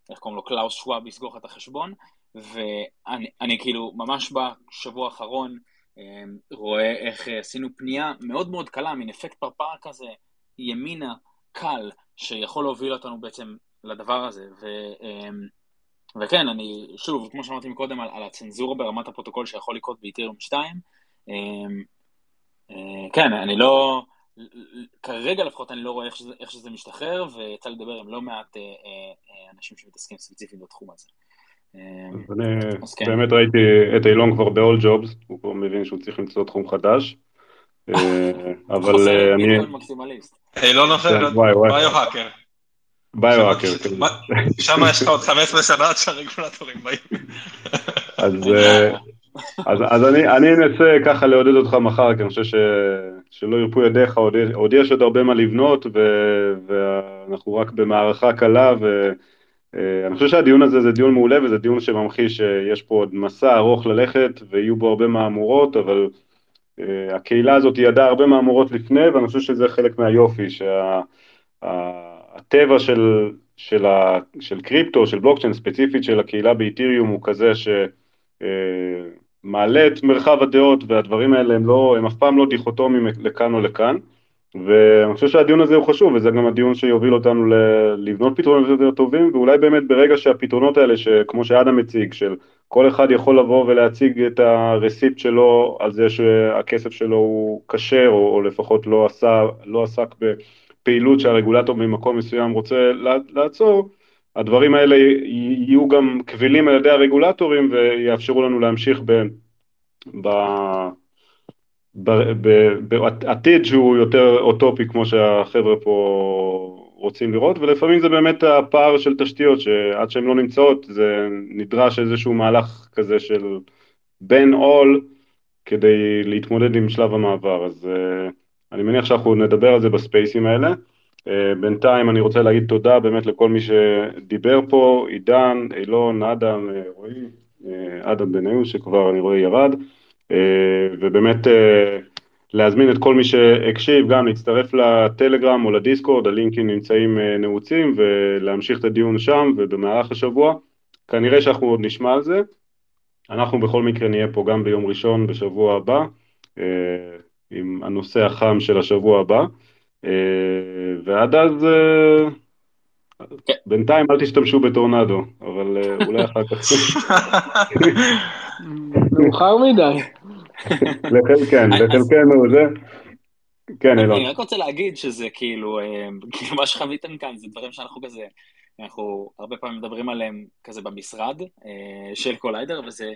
איך קוראים לו, קלאוס שוואב יסגור לך את החשבון, ואני אני כאילו ממש בשבוע האחרון אה, רואה איך עשינו פנייה מאוד מאוד קלה, מין אפקט פרפר כזה, ימינה, קל, שיכול להוביל אותנו בעצם לדבר הזה. ו, אה, וכן, אני, שוב, כמו שאמרתי מקודם, על, על הצנזורה ברמת הפרוטוקול שיכול לקרות באיתריום 2, אמ, אה, כן, אני לא, כרגע לפחות אני לא רואה איך שזה, איך שזה משתחרר, ויצא לדבר עם לא מעט אה, אה, אנשים שמתעסקים ספציפית בתחום הזה. אמ, אז אני כן. באמת ראיתי את אילון כבר ב-all jobs, הוא כבר מבין שהוא צריך למצוא תחום חדש, *laughs* אה, אבל אה, אני, ביטקוין מקסימליסט. היי, לא נופל, כן. שם יש לך עוד 15 שנה עד שהרגולטורים באים. אז, אה, אני, אני אנסה ככה לעודד אותך מחר, כי אני חושב שלא ירפו ידיך, עוד, יש עוד הרבה מה לבנות, ו, ואנחנו רק במערכה קלה, ואני חושב שהדיון הזה זה דיון מעולה, וזה דיון שממחיש שיש פה עוד מסע ארוך ללכת, ויהיו בו הרבה מהמורות, אבל uh, הקהילה הזאת ידעה הרבה מהמורות לפני, ואני חושב שזה חלק מהיופי, שהטבע של, של, ה, של קריפטו, של בלוקצ'יין ספציפית של הקהילה באיתיריום הוא כזה ש... Uh, מעלה את מרחב הדעות והדברים האלה הם לא, הם אף פעם לא דיכוטומיים לכאן או לכאן. ואני חושב שהדיון הזה הוא חשוב וזה גם הדיון שיוביל אותנו ל- לבנות פתרונות יותר טובים ואולי באמת ברגע שהפתרונות האלה שכמו שאדם מציג של כל אחד יכול לבוא ולהציג את הרסיפט שלו על זה שהכסף שלו הוא כשר או, או לפחות לא, עשה, לא עסק בפעילות שהרגולטור ממקום מסוים רוצה לעצור הדברים האלה יהיו גם קבילים על ידי הרגולטורים ויאפשרו לנו להמשיך ב... ב... בעתיד שהוא יותר אוטופי כמו שהחבר'ה פה רוצים לראות ולפעמים זה באמת הפער של תשתיות שעד שהן לא נמצאות זה נדרש איזשהו מהלך כזה של בין עול כדי להתמודד עם שלב המעבר אז uh, אני מניח שאנחנו נדבר על זה בספייסים האלה. Uh, בינתיים אני רוצה להגיד תודה באמת לכל מי שדיבר פה, עידן, אילון, אדם, uh, רועי, uh, אדם בניון שכבר אני רואה ירד, uh, ובאמת uh, להזמין את כל מי שהקשיב גם להצטרף לטלגרם או לדיסקורד, הלינקים נמצאים uh, נעוצים ולהמשיך את הדיון שם ובמהלך השבוע, כנראה שאנחנו עוד נשמע על זה, אנחנו בכל מקרה נהיה פה גם ביום ראשון בשבוע הבא, uh, עם הנושא החם של השבוע הבא. ועד אז בינתיים אל תשתמשו בטורנדו, אבל אולי אחר כך. מאוחר מדי. כן, לחלקנו זה. כן, אילון. אני רק רוצה להגיד שזה כאילו, כאילו מה שחוויתם כאן זה דברים שאנחנו כזה, אנחנו הרבה פעמים מדברים עליהם כזה במשרד של קוליידר, וזה,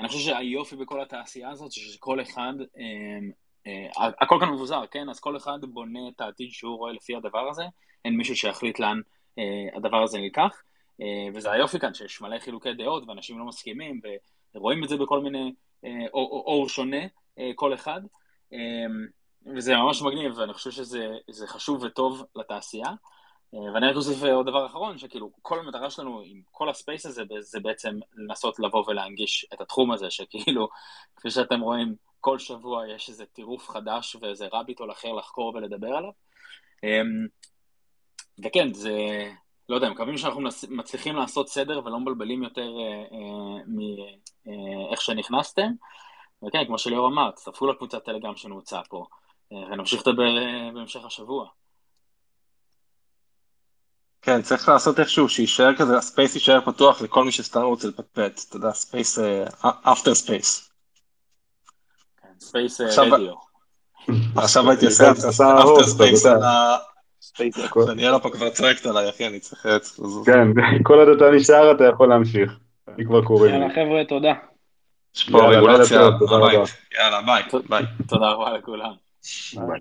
אני חושב שהיופי בכל התעשייה הזאת, שכל אחד הכל כאן מבוזר, כן? אז כל אחד בונה את העתיד שהוא רואה לפי הדבר הזה, אין מישהו שיחליט לאן uh, הדבר הזה נלקח. אה, וזה היופי כאן, שיש מלא חילוקי דעות ואנשים לא מסכימים, ורואים את זה בכל מיני אור שונה, כל אחד. וזה ממש מגניב, ואני חושב שזה חשוב וטוב לתעשייה. ואני רק אוסיף עוד דבר אחרון, שכאילו כל המטרה שלנו עם כל הספייס הזה, זה בעצם לנסות לבוא ולהנגיש את התחום הזה, שכאילו, כפי שאתם רואים, כל שבוע יש איזה טירוף חדש ואיזה רביטול אחר לחקור ולדבר עליו. אמ, וכן, זה, לא יודע, מקווים שאנחנו מצליחים לעשות סדר ולא מבלבלים יותר אה, אה, מאיך אה, שנכנסתם. וכן, כמו שליאור אמר, תצטרפו לקבוצת טלגרם שנוצא פה, ונמשיך לדבר בהמשך השבוע. כן, צריך לעשות איכשהו שיישאר כזה, ה space יישאר פתוח לכל מי שסתם רוצה לפטפט, אתה יודע, space, after space. space radio. עכשיו הייתי עושה after space על ה... דניאלה פה כבר צועקת עליי, אחי, אני צריך לזוז. כן, *laughs* כל עוד אתה נשאר אתה יכול להמשיך. אני כבר קורא. יאללה חבר'ה, תודה. יש פה רגולציה, יאללה ביי. תודה רבה לכולם. ביי.